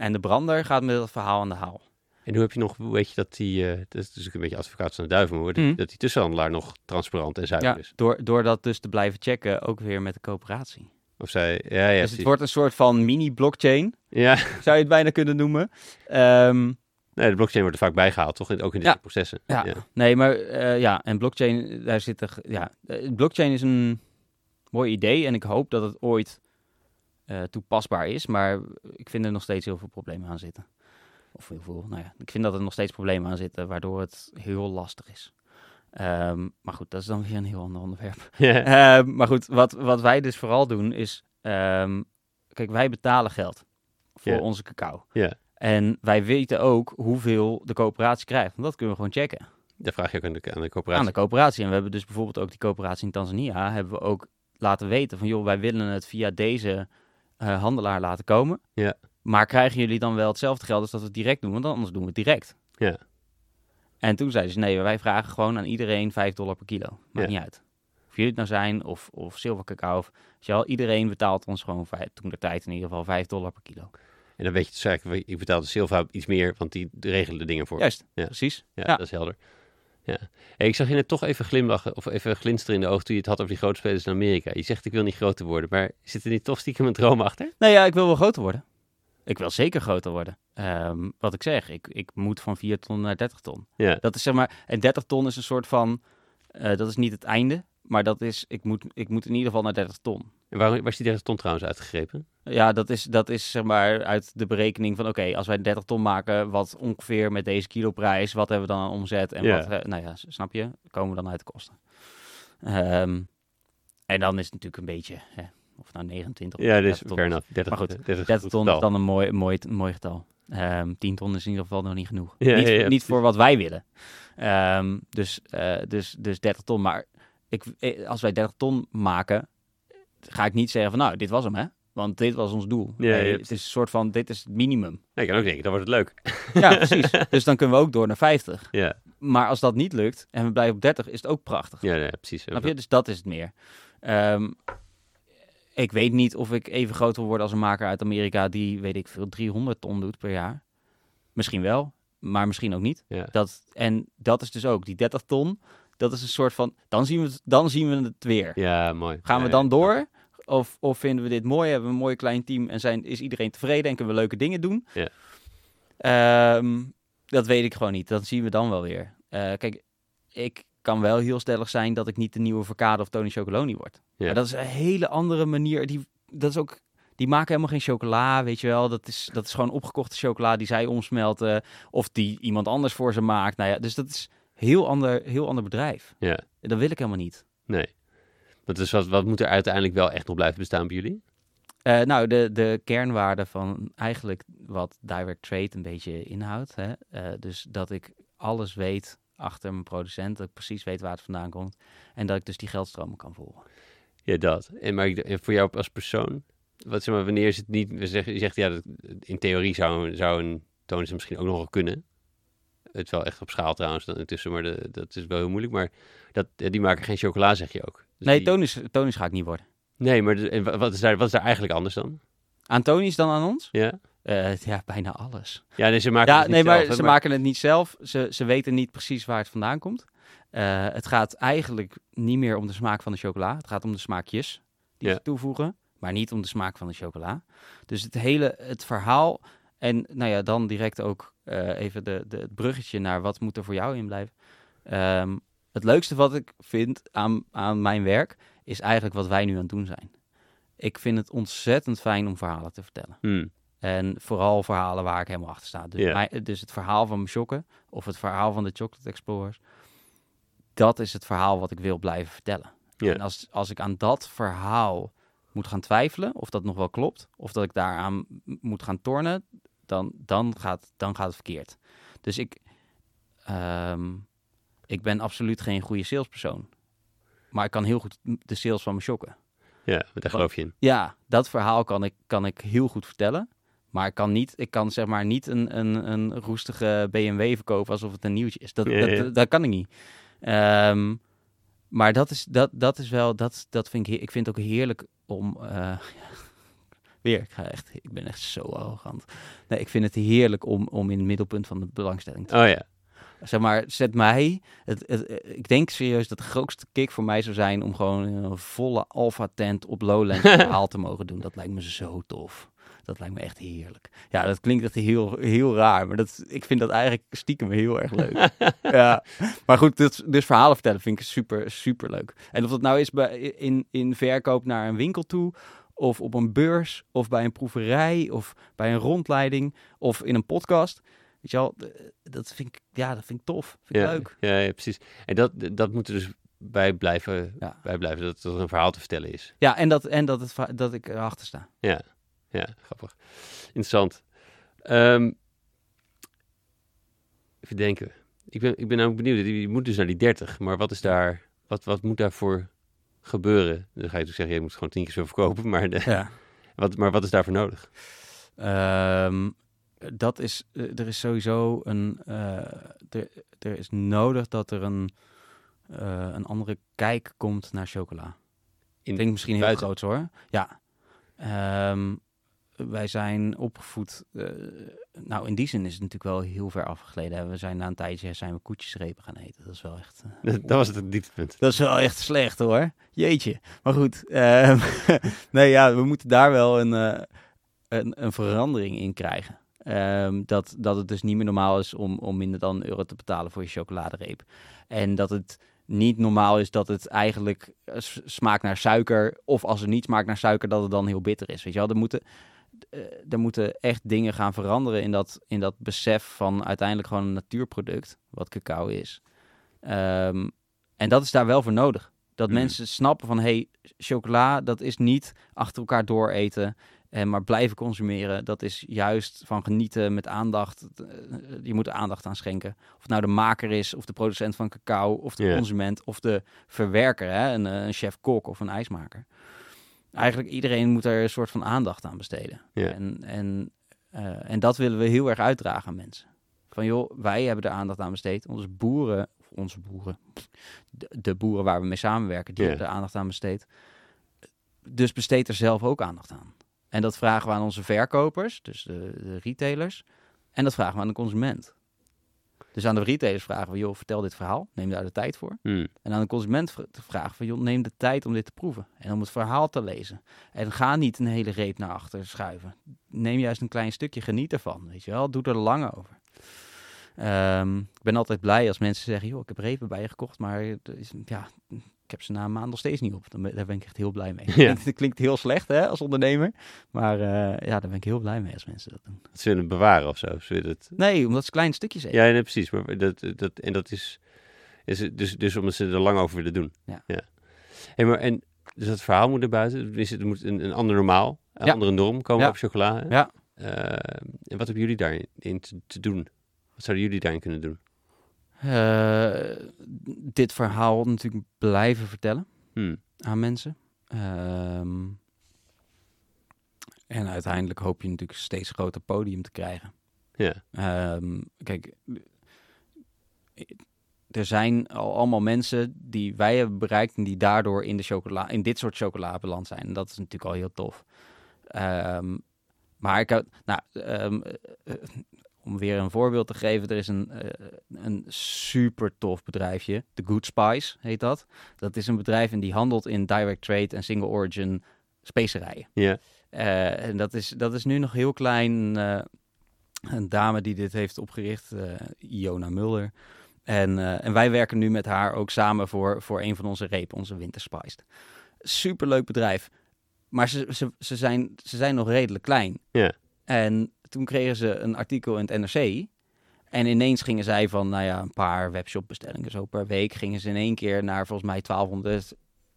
En de brander gaat met dat verhaal aan de haal. En hoe heb je nog, weet je dat die, eh, dat is natuurlijk een beetje advocaat van de duivel, dat, Mhm. dat die tussenhandelaar nog transparant en zuiver Ja, is? door, door dat dus te blijven checken, ook weer met de coöperatie. Of zij, ja, ja, dus het wordt een soort van mini-blockchain, ja, zou je het bijna kunnen noemen. Ehm, nee, de blockchain wordt er vaak bijgehaald, toch? Ook in dit Ja. soort processen. Ja. ja. nee, maar eh, ja, en blockchain, daar zit er, ja, eh, blockchain is een mooi idee en ik hoop dat het ooit eh, toepasbaar is, maar ik vind er nog steeds heel veel problemen aan zitten. Of heel veel, nou ja, ik vind dat er nog steeds problemen aan zitten, waardoor het heel lastig is. Ehm, maar goed, dat is dan weer een heel ander onderwerp. Ehm, maar goed, wat, wat wij dus vooral doen is, ehm, kijk, wij betalen geld voor onze cacao. Ja. En wij weten ook hoeveel de coöperatie krijgt, want dat kunnen we gewoon checken Daar vraag je ook aan de, aan de aan coöperatie. de coöperatie. En we hebben dus bijvoorbeeld ook die coöperatie in Tanzania, hebben we ook laten weten van, joh, wij willen het via deze eh, handelaar laten komen. Ja. Maar krijgen jullie dan wel hetzelfde geld als dat we het direct doen? Want anders doen we het direct. Ja. En toen zeiden ze, nee, wij vragen gewoon aan iedereen 5 dollar per kilo. Maakt Ja. niet uit. Of jullie het nou zijn, of, of zilver cacao. Of, wel, iedereen betaalt ons gewoon, vijf, toen de tijd in ieder geval, 5 dollar per kilo. En dan weet je dus eigenlijk, ik betaal de Silva iets meer, want die regelen de dingen voor. Juist, Ja. precies. Ja, Ja. dat is helder. Ja. Hey, ik zag je net toch even glimlachen, of even glinsteren in de ogen toen je het had over die grote spelers in Amerika. Je zegt, ik wil niet groter worden, maar zit er niet toch stiekem een droom achter? Nou ja, ik wil wel groter worden. Ik wil zeker groter worden. Ehm, wat ik zeg, ik, ik moet van 4 ton naar 30 ton. Ja, Dat is zeg maar, en 30 ton is een soort van, eh, dat is niet het einde, maar dat is, ik moet, ik moet in ieder geval naar 30 ton. En waar, waar is die 30 ton trouwens uitgegrepen? Ja, dat is, dat is zeg maar uit de berekening van, oké, als wij 30 ton maken, wat ongeveer met deze kiloprijs, wat hebben we dan aan omzet en Ja. wat, eh, nou ja, snap je, komen we dan uit de kosten. Ehm, en dan is het natuurlijk een beetje, hè, Of nou 29. of Ja, 30 dus fair is. enough. 30, Maar goed, 30, is een 30 goed ton is dan een mooi, mooi, mooi getal. Ehm 10 ton is in ieder geval nog niet genoeg. Ja, niet ja, ja, niet voor wat wij willen. Ehm, dus, eh, dus, dus 30 ton. Maar ik, eh, als wij 30 ton maken, ga ik niet zeggen van nou, dit was hem hè. Want dit was ons doel. Ja, Nee, het is een soort van, dit is het minimum. Ja, ik kan ook denken, dan wordt het leuk. Ja, precies. dus dan kunnen we ook door naar 50. Ja, Maar als dat niet lukt en we blijven op 30, is het ook prachtig. ja, ja precies. Snap je? Dus dat is het meer. Ehm, ik weet niet of ik even groot wil worden als een maker uit Amerika die, weet ik veel, 300 ton doet per jaar. Misschien wel, maar misschien ook niet. Ja. Dat, en dat is dus ook, die 30 ton, dat is een soort van, dan zien we het, dan zien we het weer. Ja, mooi. Gaan we dan door? Of, of vinden we dit mooi? Hebben we een mooi klein team en zijn, is iedereen tevreden en kunnen we leuke dingen doen? Ja. Ehm, dat weet ik gewoon niet. Dat zien we dan wel weer. Eh, kijk, ik kan wel heel stellig zijn dat ik niet de nieuwe Verkade of Tony Chocoloni word. Ja. Maar dat is een hele andere manier. Die, dat is ook, die maken helemaal geen chocola, weet je wel. Dat is, dat is gewoon opgekochte chocola die zij omsmelten. Of die iemand anders voor ze maakt. Nou ja, dus dat is heel ander, heel ander bedrijf. Ja, Dat wil ik helemaal niet. nee. Want dus wat, wat moet er uiteindelijk wel echt nog blijven bestaan bij jullie? Eh, nou, de, de kernwaarde van eigenlijk wat direct trade een beetje inhoudt. Hè? eh, dus dat ik alles weet achter mijn producent, dat ik precies weet waar het vandaan komt. En dat ik dus die geldstromen kan volgen. Ja, dat. En, maar ik- en voor jou als persoon, wat zeg maar, wanneer is het niet, we zeggen, je zegt ja, dat, in theorie zou, zou een Tonis misschien ook nog wel kunnen. Het is wel echt op schaal trouwens dan intussen, maar de, dat is wel heel moeilijk. Maar dat, die maken geen chocola, zeg je ook. Dus nee, die- tonisch, tonisch ga ik niet worden. Nee, maar de- wat is, daar, wat is daar eigenlijk anders dan? Aan tonisch dan aan ons? Ja, Eh, ja, bijna alles. ja nee, ze maken Ja, het niet nee, maar zelf, hè, ze maken het niet zelf. Ze, ze weten niet precies waar het vandaan komt. Eh, het gaat eigenlijk niet meer om de smaak van de chocola. Het gaat om de smaakjes die Ja. ze toevoegen, maar niet om de smaak van de chocola. Dus het hele het verhaal en nou ja, dan direct ook eh, even de, de, het bruggetje naar wat moet er voor jou in blijven. Ehm, het leukste wat ik vind aan, aan mijn werk is eigenlijk wat wij nu aan het doen zijn. Ik vind het ontzettend fijn om verhalen te vertellen. Hmm, En vooral verhalen waar ik helemaal achter sta. Dus, mijn- dus het verhaal van Meshokken of het verhaal van de Chocolate Explorers. Dat is het verhaal wat ik wil blijven vertellen. En als, als ik aan dat verhaal moet gaan twijfelen of dat nog wel klopt, of dat ik daaraan moet gaan tornen, dan, dan, gaat, dan gaat het verkeerd. Dus ik, ehm, ik ben absoluut geen goede salespersoon. Maar ik kan heel goed de sales van Meshokken. ja, maar daar geloof je in. Ja, dat verhaal kan ik, kan ik heel goed vertellen. Maar ik kan, niet, ik kan zeg maar niet een, een, een roestige BMW verkopen alsof het een nieuwtje is. Dat, Ja, dat, ja. dat, kan ik niet. Ehm, maar dat is, dat, dat is wel, dat, dat vind ik, ik vind het ook heerlijk om, eh, weer, ik, ga echt, ik ben echt zo arrogant. Nee, ik vind het heerlijk om, om in het middelpunt van de belangstelling te Oh ja, zeg maar, zet mij. Het, het, ik denk serieus dat de grootste kick voor mij zou zijn om gewoon een volle alpha tent op Lowlands een verhaal te mogen doen. Dat lijkt me zo tof. Dat lijkt me echt heerlijk. Ja, dat klinkt echt heel, heel raar, maar dat, ik vind dat eigenlijk stiekem heel erg leuk. ja, maar goed, dus, dus verhalen vertellen vind ik super, super leuk. En of dat nou is bij, in, in verkoop naar een winkel toe, of op een beurs, of bij een proeverij, of bij een rondleiding, of in een podcast. Weet je wel, dat vind ik, ja, dat vind ik tof. Vind ik ja, leuk. ja, ja, precies. En dat, dat moet er dus bij blijven, Ja. bij blijven dat er een verhaal te vertellen is. Ja, en dat, en dat, het, dat ik erachter sta. Ja, ja, grappig. Interessant. Ehm, even denken. Ik ben, ik ben ook benieuwd. Je moet dus naar die 30, maar wat is daar, wat, wat moet daarvoor gebeuren? Dan ga je dus zeggen, je moet gewoon tien keer zo verkopen, maar, de, Ja. wat, maar wat is daarvoor nodig? Ehm, dat is, eh, er is sowieso een, eh, er, er is nodig dat er een, eh, een andere kijk komt naar chocola. In, Klinkt misschien heel buiten. groot hoor. Ja. Ehm, wij zijn opgevoed. eh, nou, in die zin is het natuurlijk wel heel ver afgegleden. We zijn na een tijdje zijn we koetjesrepen gaan eten. Dat is wel echt. eh, dat was het dieptepunt. Dat is wel echt slecht hoor. Jeetje. Maar goed. ehm, nee, ja, we moeten daar wel een, eh, een, een verandering in krijgen. Ehm, dat, dat het dus niet meer normaal is om, om minder dan een euro te betalen voor je chocoladereep. En dat het niet normaal is dat het eigenlijk smaakt naar suiker. Of als het niet smaakt naar suiker, dat het dan heel bitter is. Weet je wel, er moeten, er moeten echt dingen gaan veranderen in dat, in dat besef van uiteindelijk gewoon een natuurproduct, wat cacao is. Ehm, en dat is daar wel voor nodig. Dat Mm. mensen snappen van, hey, chocola, dat is niet achter elkaar door eten. En maar blijven consumeren, dat is juist van genieten met aandacht. Eh, Je moet er aandacht aan schenken. Of het nou de maker is, of de producent van cacao, of de consument, of de verwerker, hè? Een, eh, een chef-kok of een ijsmaker. Eigenlijk iedereen moet er een soort van aandacht aan besteden. En, en, eh, en dat willen we heel erg uitdragen aan mensen. Van joh, wij hebben er aandacht aan besteed. Onze boeren, of onze boeren, de, de boeren waar we mee samenwerken, die hebben er aandacht aan besteed. Dus besteed er zelf ook aandacht aan. En dat vragen we aan onze verkopers, dus de, de retailers. En dat vragen we aan de consument. Dus aan de retailers vragen we, joh, vertel dit verhaal. Neem daar de tijd voor. Mm. En aan de consument vragen van, joh, neem de tijd om dit te proeven. En om het verhaal te lezen. En ga niet een hele reep naar achter schuiven. Neem juist een klein stukje, geniet ervan. Weet je wel, doe er lang over. Ehm, ik ben altijd blij als mensen zeggen, joh, ik heb repen bij je gekocht, maar ja, ik heb ze na een maand nog steeds niet op. Daar ben ik echt heel blij mee. Ja. Het klinkt heel slecht hè, als ondernemer, maar eh, ja, daar ben ik heel blij mee als mensen dat doen. Dat ze willen bewaren of zo. Ze willen het... Nee, omdat ze kleine stukjes eten. Ja, nee, precies. Maar dat, dat, en dat is, is dus, dus omdat ze er lang over willen doen. Ja. Hey, maar, en dus dat verhaal moet er buiten. Is het er moet een, een ander normaal, een Ja. andere norm komen op chocola. hè? Ja. Eh, en wat hebben jullie daarin in te, te doen? Wat zouden jullie daarin kunnen doen? Eh, dit verhaal natuurlijk blijven vertellen. Hmm. aan mensen. Ehm, en uiteindelijk hoop je natuurlijk een steeds groter podium te krijgen. Ja. Ehm, kijk, er zijn al allemaal mensen die wij hebben bereikt en die daardoor in, de chocola, in dit soort chocola beland zijn. En dat is natuurlijk al heel tof. Ehm, maar ik nou, eh, om weer een voorbeeld te geven, er is een, eh, een super tof bedrijfje, The Good Spice heet dat. Dat is een bedrijf en die handelt in direct trade en single origin specerijen. Ja. Eh, en dat is, dat is nu nog heel klein. eh, een dame die dit heeft opgericht, Iona Mulder. En, en wij werken nu met haar ook samen voor, voor een van onze repen, onze Winter Spiced. Superleuk bedrijf. Maar ze, ze, ze, zijn, ze zijn nog redelijk klein. Ja. En toen kregen ze een artikel in het NRC. En ineens gingen zij van, nou ja, een paar webshopbestellingen zo per week. Gingen ze in één keer naar volgens mij 1200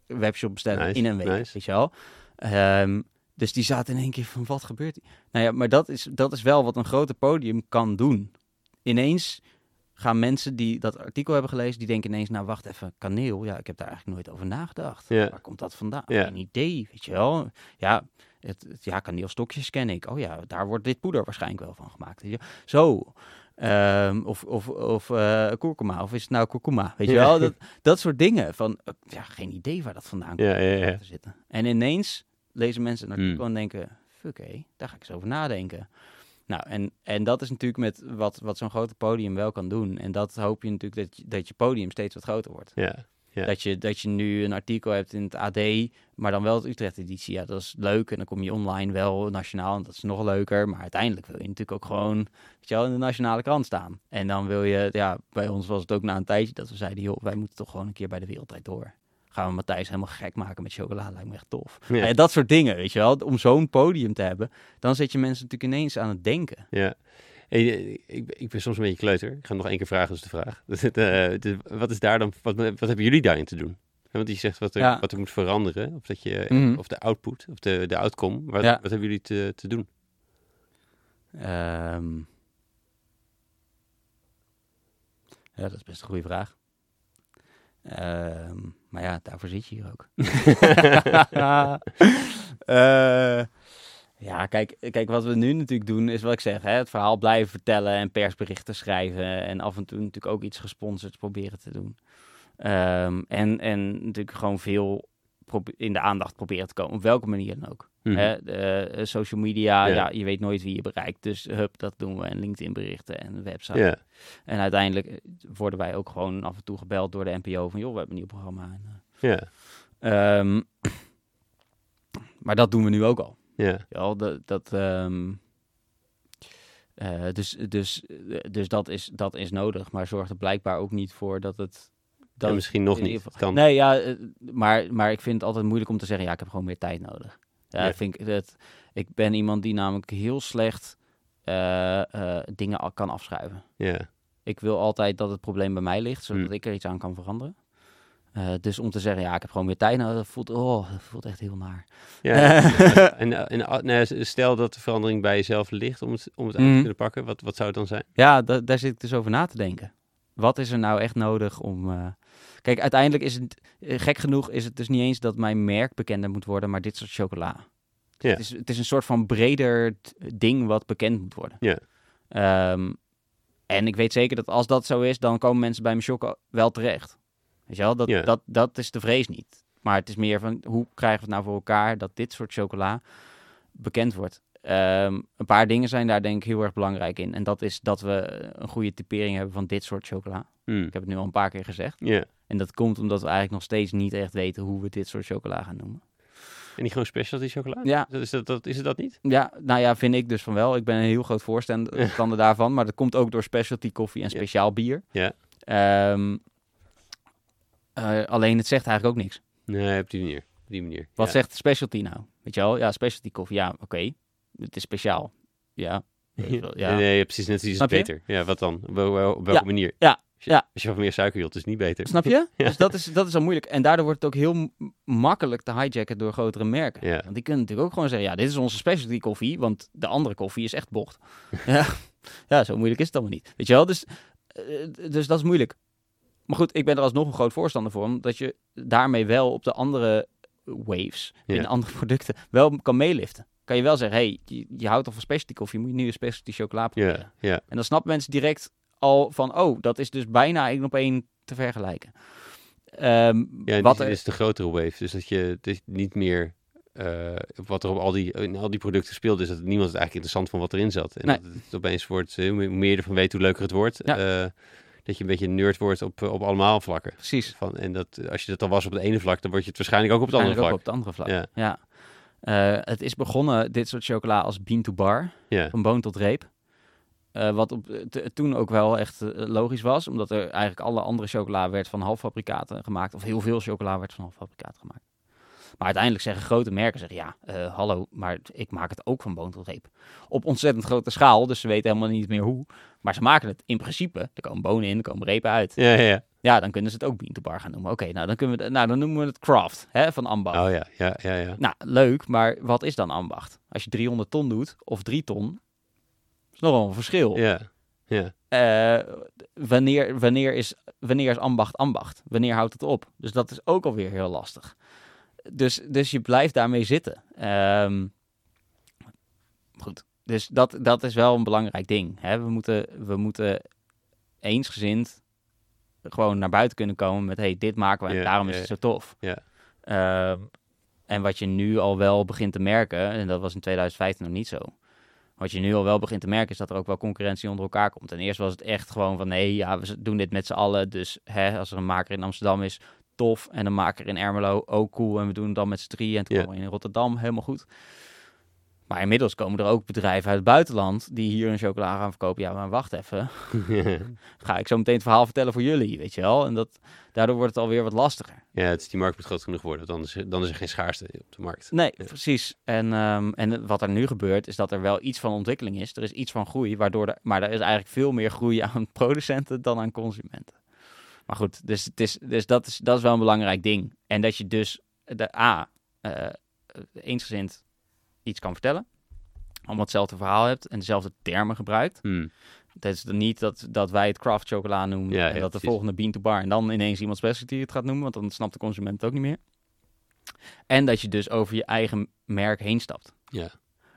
webshopbestellingen Nice, in een week. nice. Weet je wel? Ehm, dus die zaten in één keer van, wat gebeurt hier? Nou ja, maar dat is, dat is wel wat een grote podium kan doen. Ineens gaan mensen die dat artikel hebben gelezen, die denken ineens, nou wacht even, kaneel. Ja, ik heb daar eigenlijk nooit over nagedacht. Ja. Waar komt dat vandaan? Ja. Geen idee, weet je wel. Ja, het, het- ja, kaneelstokjes ken ik. Oh ja, daar wordt dit poeder waarschijnlijk wel van gemaakt. Zo. Ehm, of of, of eh, kurkuma, of is het nou kurkuma? Weet je Ja. wel, dat, dat soort dingen. Van, eh, ja, geen idee waar dat vandaan komt Ja, ja, ja. te zitten. En ineens lezen mensen een artikel Hmm. en denken, fuck hé, daar ga ik eens over nadenken. Nou, en, en dat is natuurlijk met wat, wat zo'n grote podium wel kan doen. En dat hoop je natuurlijk dat je, dat je podium steeds wat groter wordt. Ja. Ja. Dat, je, dat je nu een artikel hebt in het AD, maar dan wel het Utrecht-editie. Ja, dat is leuk. En dan kom je online wel nationaal en dat is nog leuker. Maar uiteindelijk wil je natuurlijk ook gewoon weet je wel, in de nationale krant staan. En dan wil je, ja, bij ons was het ook na een tijdje dat we zeiden, joh, wij moeten toch gewoon een keer bij de wereldtijd door. Gaan we Matthijs helemaal gek maken met chocola, lijkt me echt tof. Ja. Ja, dat soort dingen, weet je wel. Om zo'n podium te hebben, dan zet je mensen natuurlijk ineens aan het denken. Ja. Eh, ik, ik ben soms een beetje kleuter. Ik ga nog één keer vragen, dus de vraag. Eh, wat is daar dan, wat, wat hebben jullie daarin te doen? Want je zegt wat er, Ja. wat er moet veranderen, of, dat je, Mhm. of de output, of de, de outcome. Wat, Ja. wat hebben jullie te, te doen? Ehm, ja, dat is best een goede vraag. Ehm, maar ja, daarvoor zit je hier ook. Eh, ja, kijk, kijk, wat we nu natuurlijk doen is wat ik zeg, hè, het verhaal blijven vertellen en persberichten schrijven en af en toe natuurlijk ook iets gesponsord proberen te doen. Ehm, en, en natuurlijk gewoon veel in de aandacht proberen te komen, op welke manier dan ook. Mhm. Hè, de, eh, social media, Ja. ja. je weet nooit wie je bereikt. Dus hup, dat doen we. En LinkedIn berichten en website. En uiteindelijk eh, worden wij ook gewoon af en toe gebeld door de NPO van... joh, we hebben een nieuw programma. En, ja, eh, ehm, maar dat doen we nu ook al. Ja. Ja, dat, dat, ehm, eh, dus, dus, dus dat, is, dat is nodig. Maar zorgt er blijkbaar ook niet voor dat het... Dat Ja, misschien nog niet. kan. Nee, ja, eh, maar, maar ik vind het altijd moeilijk om te zeggen... ja, ik heb gewoon meer tijd nodig. Ja, Ja. ik vind dat, ik ben iemand die namelijk heel slecht eh, dingen kan afschuiven. Ja, Ik wil altijd dat het probleem bij mij ligt, zodat Hmm. ik er iets aan kan veranderen. Eh, dus om te zeggen, ja, ik heb gewoon meer tijd nodig, dat voelt, oh, dat voelt echt heel naar. Ja, en, en, en nou, stel dat de verandering bij jezelf ligt om het, om het uit te Mhm. kunnen pakken, wat, wat zou het dan zijn? Ja, da- daar zit ik dus over na te denken. Wat is er nou echt nodig om... eh, Kijk, uiteindelijk is het, eh, gek genoeg, is het dus niet eens dat mijn merk bekender moet worden, maar dit soort chocola. Ja. Het, is, het is een soort van breder ding wat bekend moet worden. Ja. Ehm, en ik weet zeker dat als dat zo is, dan komen mensen bij mijn choco wel terecht. Weet je wel, dat, Ja. dat, dat is de vrees niet. Maar het is meer van, hoe krijgen we het nou voor elkaar dat dit soort chocola bekend wordt? Ehm, een paar dingen zijn daar denk ik heel erg belangrijk in. En dat is dat we een goede typering hebben van dit soort chocola. Hmm. Ik heb het nu al een paar keer gezegd. Ja. En dat komt omdat we eigenlijk nog steeds niet echt weten hoe we dit soort chocola gaan noemen. En die gewoon specialty chocola? Ja, Dat is, dat, dat, is het dat niet? ja, nou ja, vind ik dus van wel. Ik ben een heel groot voorstander daarvan. Maar dat komt ook door specialty koffie en speciaal bier. Ja. Ehm, eh, alleen het zegt eigenlijk ook niks. Nee, op die manier. Op die manier. Wat ja. zegt specialty nou? Weet je wel? Ja, specialty koffie. Ja, oké. Het is speciaal. Ja. Nee, precies. Net iets beter. Ja, wat dan? Op, wel- op welke Ja, manier? ja, Als je, ja. als je wat meer suiker wilt, is het niet beter. Snap je? Dus dat is, dat is al moeilijk. En daardoor wordt het ook heel makkelijk te hijacken door grotere merken. Ja. Want die kunnen natuurlijk ook gewoon zeggen, ja, dit is onze specialty koffie, want de andere koffie is echt bocht. ja. ja, zo moeilijk is het allemaal niet. Weet je wel? Dus, eh, dus dat is moeilijk. Maar goed, ik ben er alsnog een groot voorstander voor, omdat je daarmee wel op de andere waves, in de andere producten, wel kan meeliften. Kan je wel zeggen, hey, je, je houdt al van specialty koffie, moet je nu een specialty chocola proberen. Ja, ja. En dan snappen mensen direct al van, oh, dat is dus bijna één op één te vergelijken. Ehm, Ja, wat er- is de grotere wave. Dus dat je is niet meer... eh, wat er op al die, in al die producten speelt, is dat niemand het eigenlijk interessant van wat erin zat. En Nee. dat het opeens wordt, eh, hoe meer ervan weet, hoe leuker het wordt. Ja. Eh, dat je een beetje een nerd wordt op, op allemaal vlakken. Precies. Van, en dat, eh, als je dat al was op het ene vlak, dan word je het waarschijnlijk ook op het andere vlak. ook op het andere vlak. Ja. Ja. Eh, het is begonnen, dit soort chocola, als bean to bar. Ja, Van boon tot reep. Eh, wat op, toen ook wel echt eh, logisch was, omdat er eigenlijk alle andere chocola werd van halffabrikaten gemaakt. Of heel veel chocola werd van halffabrikaten gemaakt. Maar uiteindelijk zeggen grote merken, zeggen, ja, eh, hallo, maar ik maak het ook van boon tot reep. Op ontzettend grote schaal, dus ze weten helemaal niet meer hoe. Maar ze maken het in principe, er komen bonen in, er komen repen uit. ja, ja. ja. Ja, dan kunnen ze het ook bean to bar gaan noemen. Oké, nou, dan kunnen we, nou dan noemen we het craft, hè, van ambacht. Oh ja, ja, ja, ja. Nou, leuk, maar wat is dan ambacht? Als je 300 ton doet, of 3 ton, is nogal een verschil. Ja, ja. Eh, wanneer, wanneer, is, wanneer is ambacht ambacht? Wanneer houdt het op? Dus dat is ook alweer heel lastig. Dus, dus je blijft daarmee zitten. Ehm, goed, dus dat, dat is wel een belangrijk ding. Hè? We, moeten, we moeten eensgezind gewoon naar buiten kunnen komen met... hey, dit maken we en daarom is het zo tof. ja. Ehm, en wat je nu al wel begint te merken, en dat was in 2015 nog niet zo... Wat je nu al wel begint te merken is dat er ook wel concurrentie onder elkaar komt. En eerst was het echt gewoon van nee, ja, we doen dit met z'n allen. Dus hè, als er een maker in Amsterdam is, tof. En een maker in Ermelo, ook cool. En we doen het dan met z'n drieën. En toen we in Rotterdam, helemaal goed. Maar inmiddels komen er ook bedrijven uit het buitenland die hier een chocola gaan verkopen. Ja, maar wacht even. Ga ik zo meteen het verhaal vertellen voor jullie, weet je wel. En dat, daardoor wordt het alweer wat lastiger. ja, het is die markt moet groot genoeg worden, want dan is, dan is er geen schaarste op de markt. Nee, Ja. precies. En, ehm, en wat er nu gebeurt, is dat er wel iets van ontwikkeling is. Er is iets van groei, waardoor er, maar er is eigenlijk veel meer groei aan producenten dan aan consumenten. Maar goed, dus, het is, dus dat, is, dat is wel een belangrijk ding. En dat je dus de A, eh eensgezind iets kan vertellen. Allemaal hetzelfde verhaal hebt en dezelfde termen gebruikt. Hmm. Het is dan niet dat, dat wij het craft chocola noemen Ja, en ja, dat de volgende bean to bar en dan ineens iemand specialty het gaat noemen, want dan snapt de consument het ook niet meer. En dat je dus over je eigen merk heen stapt. Ja.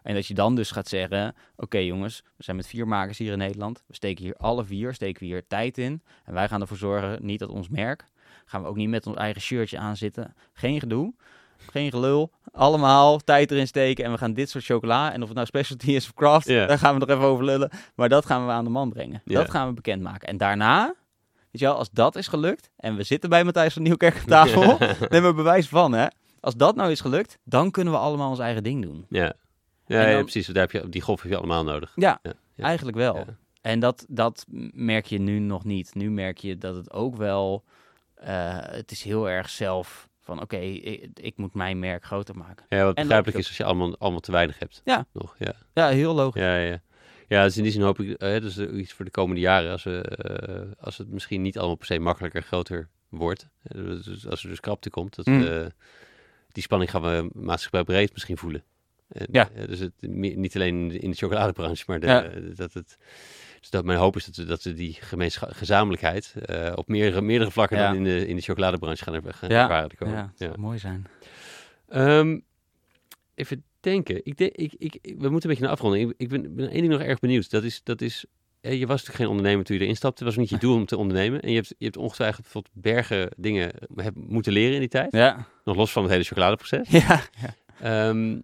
En dat je dan dus gaat zeggen, oké jongens, we zijn met vier makers hier in Nederland. We steken hier alle vier, steken we hier tijd in. En wij gaan ervoor zorgen, niet dat ons merk, gaan we ook niet met ons eigen shirtje aanzitten. Geen gedoe, geen gelul. Allemaal tijd erin steken en we gaan dit soort chocola, en of het nou specialty is of craft, daar gaan we nog even over lullen. Maar dat gaan we aan de man brengen. Dat gaan we bekendmaken. En daarna, weet je wel, als dat is gelukt, en we zitten bij Matthijs van Nieuwkerk aan tafel, neem er bewijs van hè. Als dat nou is gelukt, dan kunnen we allemaal ons eigen ding doen. Ja, ja, precies. Daar heb je, die golf heb je allemaal nodig. Ja, Ja, eigenlijk wel. En dat, dat merk je nu nog niet. Nu merk je dat het ook wel... eh, het is heel erg zelf van... Oké, ik, ik moet mijn merk groter maken. Ja, wat begrijpelijk is als je allemaal, allemaal te weinig hebt. Ja. Nog, ja. Ja, heel logisch. Ja, ja. Ja, dus in die zin hoop ik, eh, dus eh, iets voor de komende jaren, als, we, als het misschien niet allemaal per se makkelijker, groter wordt. Eh, Dus als er dus krapte komt, dat, Mm. die spanning gaan we maatschappij breed misschien voelen. En, Ja. eh, dus het, niet alleen in de- de chocoladebranche, maar de, Ja. eh, dat het... Dus dat mijn hoop is dat we, dat we die gezamenlijkheid eh, op meerdere, meerdere vlakken Ja. dan in de, in de chocoladebranche gaan, er- gaan Ja. ervaren de Ja, het zou mooi zijn. Ehm, even denken. Ik denk, ik, ik, we moeten een beetje naar afronden. Ik, ik ben, ben één ding nog erg benieuwd. Dat is, dat is eh, je was natuurlijk geen ondernemer toen je erin stapte. Het was niet je doel om te ondernemen. En je hebt, je hebt ongetwijfeld bijvoorbeeld bergen dingen eh, moeten leren in die tijd. Ja. Nog los van het hele chocoladeproces. Ja. Ehm,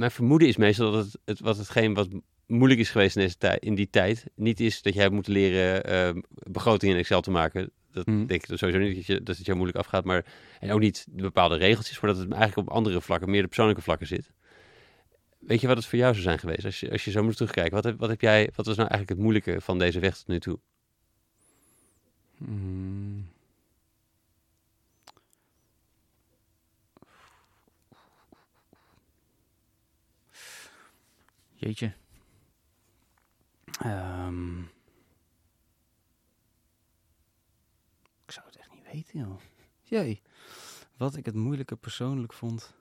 mijn vermoeden is meestal dat het, het, wat hetgeen wat moeilijk is geweest in, deze tijd, in die tijd, niet is dat jij hebt moeten leren ehm, begrotingen in Excel te maken. Dat Mhm. denk ik sowieso niet dat, je, dat het jou moeilijk afgaat, maar en ook niet de bepaalde regeltjes, maar dat het eigenlijk op andere vlakken, meer de persoonlijke vlakken zit. Weet je wat het voor jou zou zijn geweest als je, als je zo moet terugkijken? Wat heb, wat heb jij, wat was nou eigenlijk het moeilijke van deze weg tot nu toe? Mm. Jeetje. Ehm. ik zou het echt niet weten, joh. Jee. Wat ik het moeilijke persoonlijk vond.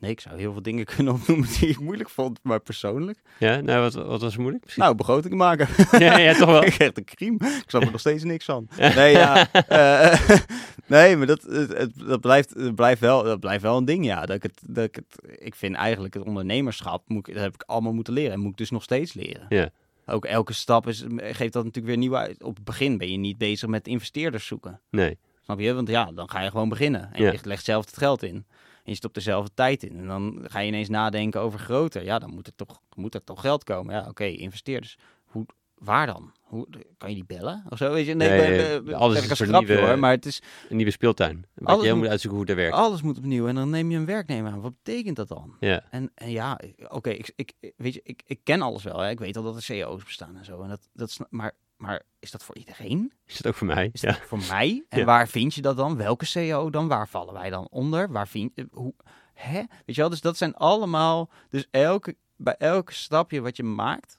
Nee, ik zou heel veel dingen kunnen opnoemen die ik moeilijk vond, maar persoonlijk. Ja, nou, wat, wat was moeilijk? Misschien? Nou, begroting maken. ja, ja, toch wel. ik echt een crime. Ik snap er nog steeds niks van. Nee, ja. eh, nee, maar dat, het, dat, blijft, het blijft, wel, dat blijft wel een ding, ja. Dat ik, het, dat ik, het, ik vind eigenlijk het ondernemerschap, moet ik, dat heb ik allemaal moeten leren. En moet ik dus nog steeds leren. Ja. Ook elke stap is, geeft dat natuurlijk weer nieuwe uit. Op het begin ben je niet bezig met investeerders zoeken. Nee, Snap je? Want ja, dan ga je gewoon beginnen. En Ja. je legt zelf het geld in. Je stopt er zelf de tijd in. En dan ga je ineens nadenken over groter. Ja, dan moet er toch, moet er toch geld komen. Ja, oké, investeerders. Hoe, waar dan? Hoe, kan je die bellen? Of zo? Weet je? Nee, nee, nee, alles is een grapje nieuwe- hoor. Maar het is, een nieuwe speeltuin. Alles je heel moet- moet uitzoeken hoe er werkt. alles moet opnieuw. En dan neem je een werknemer aan. Wat betekent dat dan? Ja, En, en ja, oké, ik, ik, weet je, ik, ik ken alles wel. Hè. Ik weet al dat er CEO's bestaan en zo. En dat, dat, sna- maar, maar is dat voor iedereen? is het ook voor mij? Is Ja. dat voor mij? En Ja. waar vind je dat dan? Welke CEO dan? Waar vallen wij dan onder? Waar vind je... Hoe, hè? Weet je wel? Dus dat zijn allemaal... Dus elke, bij elke stapje wat je maakt...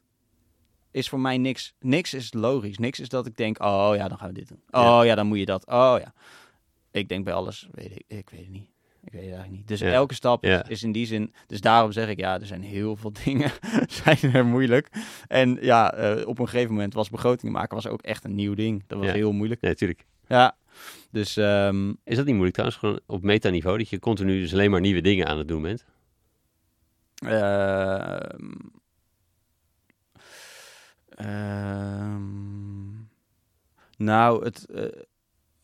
Is voor mij niks. Niks is logisch. Niks is dat ik denk... Oh ja, dan gaan we dit doen. Oh Ja. ja, dan moet je dat. Oh ja. Ik denk bij alles... Weet ik, ik weet het niet. Ik weet het eigenlijk niet. Dus Ja. elke stap Ja. is, in die zin... Dus daarom zeg ik... Ja, er zijn heel veel dingen zijn er moeilijk. En ja, eh, op een gegeven moment was begrotingen maken... was ook echt een nieuw ding. Dat was Ja. heel moeilijk. Nee, natuurlijk. Ja, dus ehm, Is dat niet moeilijk trouwens? Gewoon op metaniveau, dat je continu dus alleen maar nieuwe dingen aan het doen bent? ehm, ehm, nou, het, eh,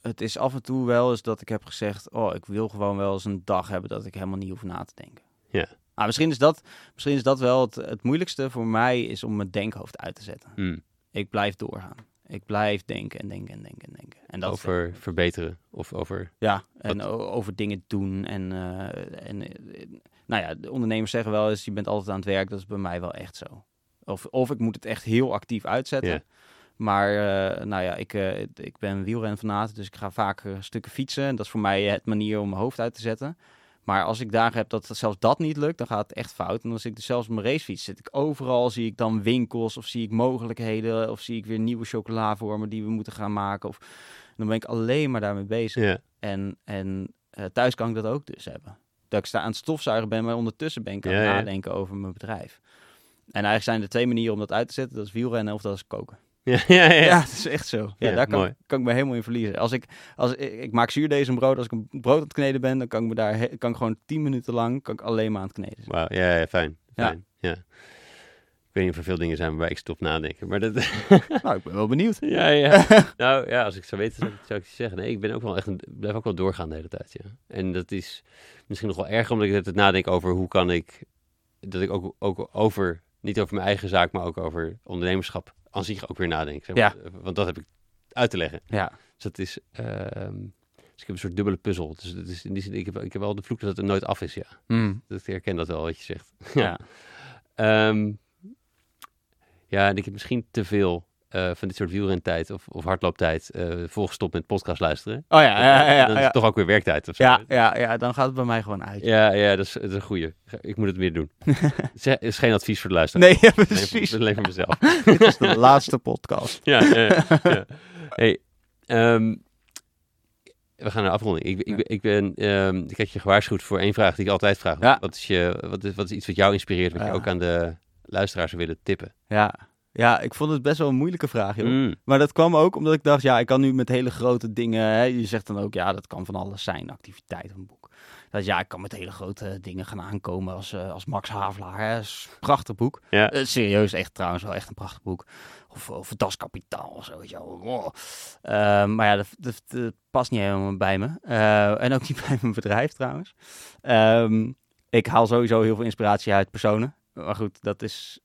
het is af en toe wel eens dat ik heb gezegd, oh, ik wil gewoon wel eens een dag hebben dat ik helemaal niet hoef na te denken. Ja. Ah, misschien is dat, misschien is dat wel het, het moeilijkste voor mij, is om mijn denkhoofd uit te zetten. Hmm. Ik blijf doorgaan. Ik blijf denken en denken en denken en denken. En dat is- over verbeteren of over... Ja, en Wat- over dingen doen. En, eh, en eh, nou ja, de ondernemers zeggen wel eens, je bent altijd aan het werk. Dat is bij mij wel echt zo. Of, of ik moet het echt heel actief uitzetten. Maar eh, nou ja, ik, eh, ik ben wielrenfanaat, dus ik ga vaak eh, stukken fietsen. En dat is voor mij het manier om mijn hoofd uit te zetten. Maar als ik dagen heb dat zelfs dat niet lukt, dan gaat het echt fout. En als ik dus zelfs op mijn racefiets zit, ik overal zie ik dan winkels of zie ik mogelijkheden of zie ik weer nieuwe chocolavormen die we moeten gaan maken. Of dan ben ik alleen maar daarmee bezig. Ja, En, en thuis kan ik dat ook dus hebben. Dat ik sta aan het stofzuigen ben, maar ondertussen ben ik aan het ja. nadenken over mijn bedrijf. En eigenlijk zijn er twee manieren om dat uit te zetten. Dat is wielrennen of dat is koken. ja, ja. ja. Ja, het is echt zo. Ja, Ja, daar kan, kan ik me helemaal in verliezen. Als ik, als ik, ik maak zuurdees en brood. Als ik een brood aan het kneden ben, dan kan ik me daar he- kan ik gewoon tien minuten lang kan ik alleen maar aan het kneden. Wauw, ja, ja, fijn. Fijn. Ja. Ik weet niet of er veel dingen zijn waarbij ik stop nadenken, maar dat... Nou, ik ben wel benieuwd. ja, ja. nou ja, als ik zou weten, zou ik, zou ik zeggen. Nee, ik ben ook wel echt een, blijf ook wel doorgaan de hele tijd, ja. En dat is misschien nog wel erger, omdat ik het nadenk over hoe kan ik... Dat ik ook, ook over, niet over mijn eigen zaak, maar ook over ondernemerschap aan zich ook weer nadenk. Zeg maar. Want dat heb ik uit te leggen. Ja, Dus dat is... ehm, dus ik heb een soort dubbele puzzel. Dus is in die zin, ik heb, ik heb wel de vloek dat het er nooit af is, ja. Hmm. Dat ik herken dat wel, wat je zegt. ja. Ehm, ja, en ik heb misschien te veel eh, van dit soort wielrentijd of, of hardlooptijd uh, volgestopt met podcast luisteren. Oh ja, ja, ja. ja, dan is het toch ook weer werktijd of zo. Ja, ja, ja, dan gaat het bij mij gewoon uit. Ja, ja dat, is, dat is een goeie. Ik moet het weer doen. het is geen advies voor de luisteraar. Nee, ja, precies. Alleen voor mezelf. dit is de laatste podcast. ja, ja, ja. Hey, um, we gaan naar afronding. Ik, ik, ik, ben, um, ik had je gewaarschuwd voor één vraag die ik altijd vraag. Wat, is je, wat, is, wat is iets wat jou inspireert, wat je ook aan de luisteraars zou willen tippen? Ja. Ja, ik vond het best wel een moeilijke vraag, joh. Mm. Maar dat kwam ook omdat ik dacht, ja, ik kan nu met hele grote dingen... Hè, je zegt dan ook, ja, dat kan van alles zijn, activiteit, een boek. Dat ja, ik kan met hele grote dingen gaan aankomen als, uh, als Max Havelaar. Hè. Prachtig boek. Ja. Uh, serieus, echt trouwens wel echt een prachtig boek. Of, of Das Kapitaal of zo, weet je wel. Oh. Uh, maar ja, dat, dat, dat, past niet helemaal bij me. Uh, en ook niet bij mijn bedrijf trouwens. Um, ik haal sowieso heel veel inspiratie uit personen. Maar goed, dat is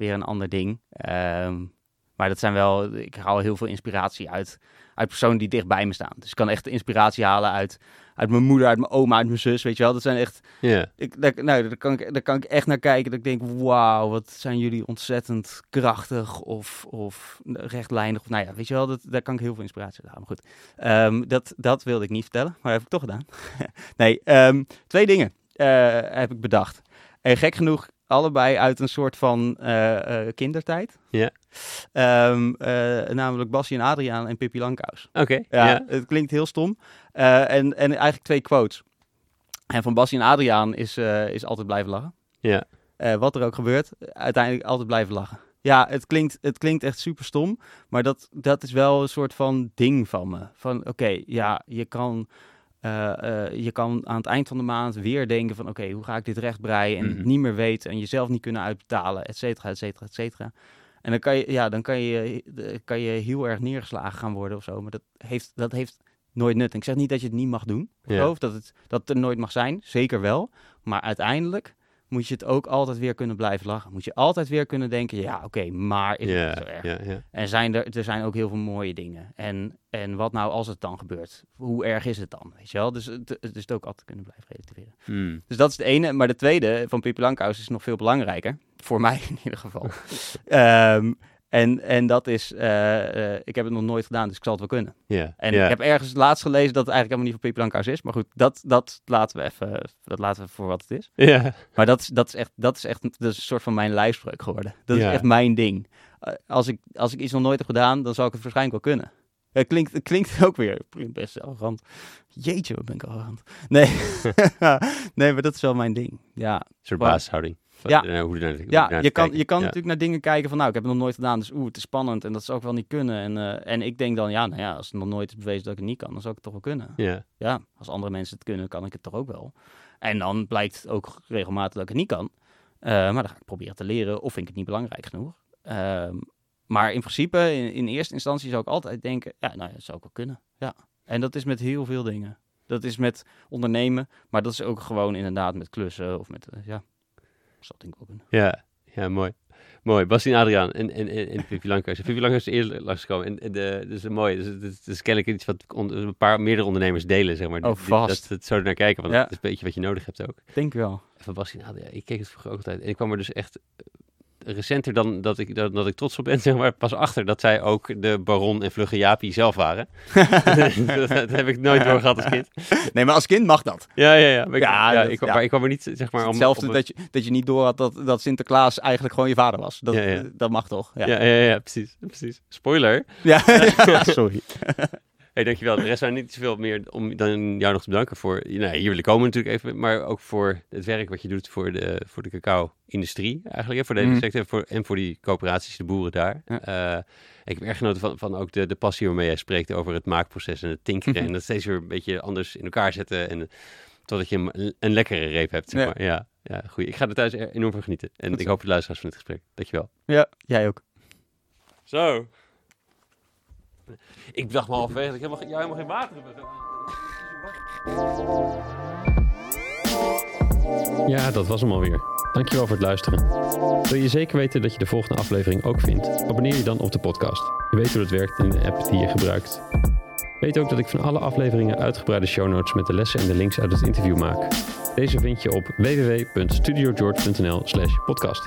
weer een ander ding. Um, maar dat zijn wel, ik haal heel veel inspiratie uit, uit personen die dicht bij me staan. Dus ik kan echt inspiratie halen uit, uit mijn moeder, uit mijn oma, uit mijn zus, weet je wel. Dat zijn echt, yeah. ik, daar, nou, daar, kan ik, daar kan ik echt naar kijken. Dat ik denk, wauw, wat zijn jullie ontzettend krachtig of, of rechtlijnig. Of, nou ja, weet je wel, dat, daar kan ik heel veel inspiratie uit halen. Maar goed, um, dat, dat wilde ik niet vertellen, maar heb ik toch gedaan. nee, um, twee dingen uh, heb ik bedacht. En gek genoeg allebei uit een soort van uh, uh, kindertijd. Ja. Um, uh, namelijk Bassie en Adriaan en Pippi Langkous. Oké. Okay, ja, ja, het klinkt heel stom. En, en eigenlijk twee quotes. En van Bassie en Adriaan is, is altijd blijven lachen. Ja. Wat er ook gebeurt, uiteindelijk altijd blijven lachen. Ja, het klinkt, het klinkt echt super stom, maar dat, dat is wel een soort van ding van me. Van oké, okay, ja, je kan Uh, uh, je kan aan het eind van de maand weer denken van... oké, okay, hoe ga ik dit rechtbreien en Mhm. het niet meer weten... en jezelf niet kunnen uitbetalen, et cetera, et cetera, et cetera. En dan kan je, ja, dan kan je, eh, kan je heel erg neergeslagen gaan worden of zo. Maar dat heeft, dat heeft nooit nut. En ik zeg niet dat je het niet mag doen. Of, Ja. zo, of dat, het, dat het er nooit mag zijn. Zeker wel. Maar uiteindelijk moet je het ook altijd weer kunnen blijven lachen. Moet je altijd weer kunnen denken... ja, oké, okay, maar is het zo erg? En zijn er, er zijn ook heel veel mooie dingen. En, en wat nou als het dan gebeurt? Hoe erg is het dan? Weet je wel? Dus het, het is het ook altijd kunnen blijven relativeren. Hmm. Dus dat is het ene. Maar de tweede van Pippi Langkous is nog veel belangrijker. Voor mij in ieder geval. Ehm, en, en dat is, eh, eh, ik heb het nog nooit gedaan, dus ik zal het wel kunnen. Ja, En ik heb ergens laatst gelezen dat het eigenlijk helemaal niet voor Pippi Langkous is. Maar goed, dat, dat, laten we even, dat laten we voor wat het is. Ja, Maar dat is, dat is echt, dat is echt dat is een soort van mijn lijfspreuk geworden. Dat is echt mijn ding. Eh, als, ik, als ik iets nog nooit heb gedaan, dan zal ik het waarschijnlijk wel kunnen. Het klinkt, het klinkt ook weer best arrogant. Jeetje, wat ben ik arrogant. Nee. nee, maar dat is wel mijn ding. Ja, een soort Ja. eh, hoe naar, hoe ja je kan, kijken. je kan Ja. natuurlijk naar dingen kijken van, nou, ik heb het nog nooit gedaan, dus oeh, het is spannend en dat zou ik wel niet kunnen. En, eh, en ik denk dan, ja, nou ja, als het nog nooit is bewezen dat ik het niet kan, dan zou ik het toch wel kunnen. Ja, Ja, als andere mensen het kunnen, kan ik het toch ook wel. En dan blijkt ook regelmatig dat ik het niet kan. Eh, maar dan ga ik proberen te leren of vind ik het niet belangrijk genoeg. Ehm, maar in principe, in, in eerste instantie zou ik altijd denken, ja, nou ja, dat zou ik wel kunnen. Ja. En dat is met heel veel dingen. Dat is met ondernemen, maar dat is ook gewoon inderdaad met klussen of met, ja, dat zou denk ik ook kunnen. ja, ja, mooi. Mooi. Bastien Adriaan en, en, en, en Pippi Langkous. Pippi Langkous is eerst langsgekomen. En, en de, dus mooi. Dus het, het is kennelijk iets wat on- een paar meerdere ondernemers delen, zeg maar. Oh, vast. Dat, dat zo naar kijken, want Ja. dat is een beetje wat je nodig hebt ook. Denk wel. Van Bastien Adriaan, ik keek het vroeger ook altijd. En ik kwam er dus echt recenter dan dat ik, dat, dat ik trots op ben, zeg maar, pas achter dat zij ook de Baron en Vlugge Jaapie zelf waren. dat, dat heb ik nooit doorgehad als kind. Nee, maar als kind mag dat. Ja, ja, ja. Maar ik, Ja, ja, dat- ik, kwam- ja. maar ik kwam er niet, zeg maar... Om, Hetzelfde om- dat, je, dat je niet door had dat, dat Sinterklaas eigenlijk gewoon je vader was. Dat, dat mag toch? Ja, Ja, ja, ja, precies, precies. Spoiler. ja. sorry. Hey, dankjewel. De rest zijn niet zoveel meer om dan jou nog te bedanken voor... Nou, hier wil ik komen natuurlijk even, maar ook voor het werk wat je doet voor de, voor de cacao-industrie eigenlijk. Hè, voor deze Mhm. sector en voor, en voor die coöperaties, de boeren daar. Ja. Eh, ik heb erg genoten van, van ook de, de passie waarmee jij spreekt over het maakproces en het tinkeren. Mhm. En dat steeds weer een beetje anders in elkaar zetten. En totdat je een, een lekkere reep hebt, zeg Ja. maar. Ja, ja, goed. Ik ga er thuis er- enorm van genieten. En ik hoop de luisteraars van dit gesprek. Dankjewel. Ja, jij ook. Zo. Ik dacht me halverwege dat ik helemaal, helemaal geen water heb. Ja, dat was hem alweer. Dankjewel voor het luisteren. Wil je zeker weten dat je de volgende aflevering ook vindt? Abonneer je dan op de podcast. Je weet hoe het werkt in de app die je gebruikt. Weet ook dat ik van alle afleveringen uitgebreide show notes met de lessen en de links uit het interview maak. Deze vind je op www.studiogeorge.nl slash podcast.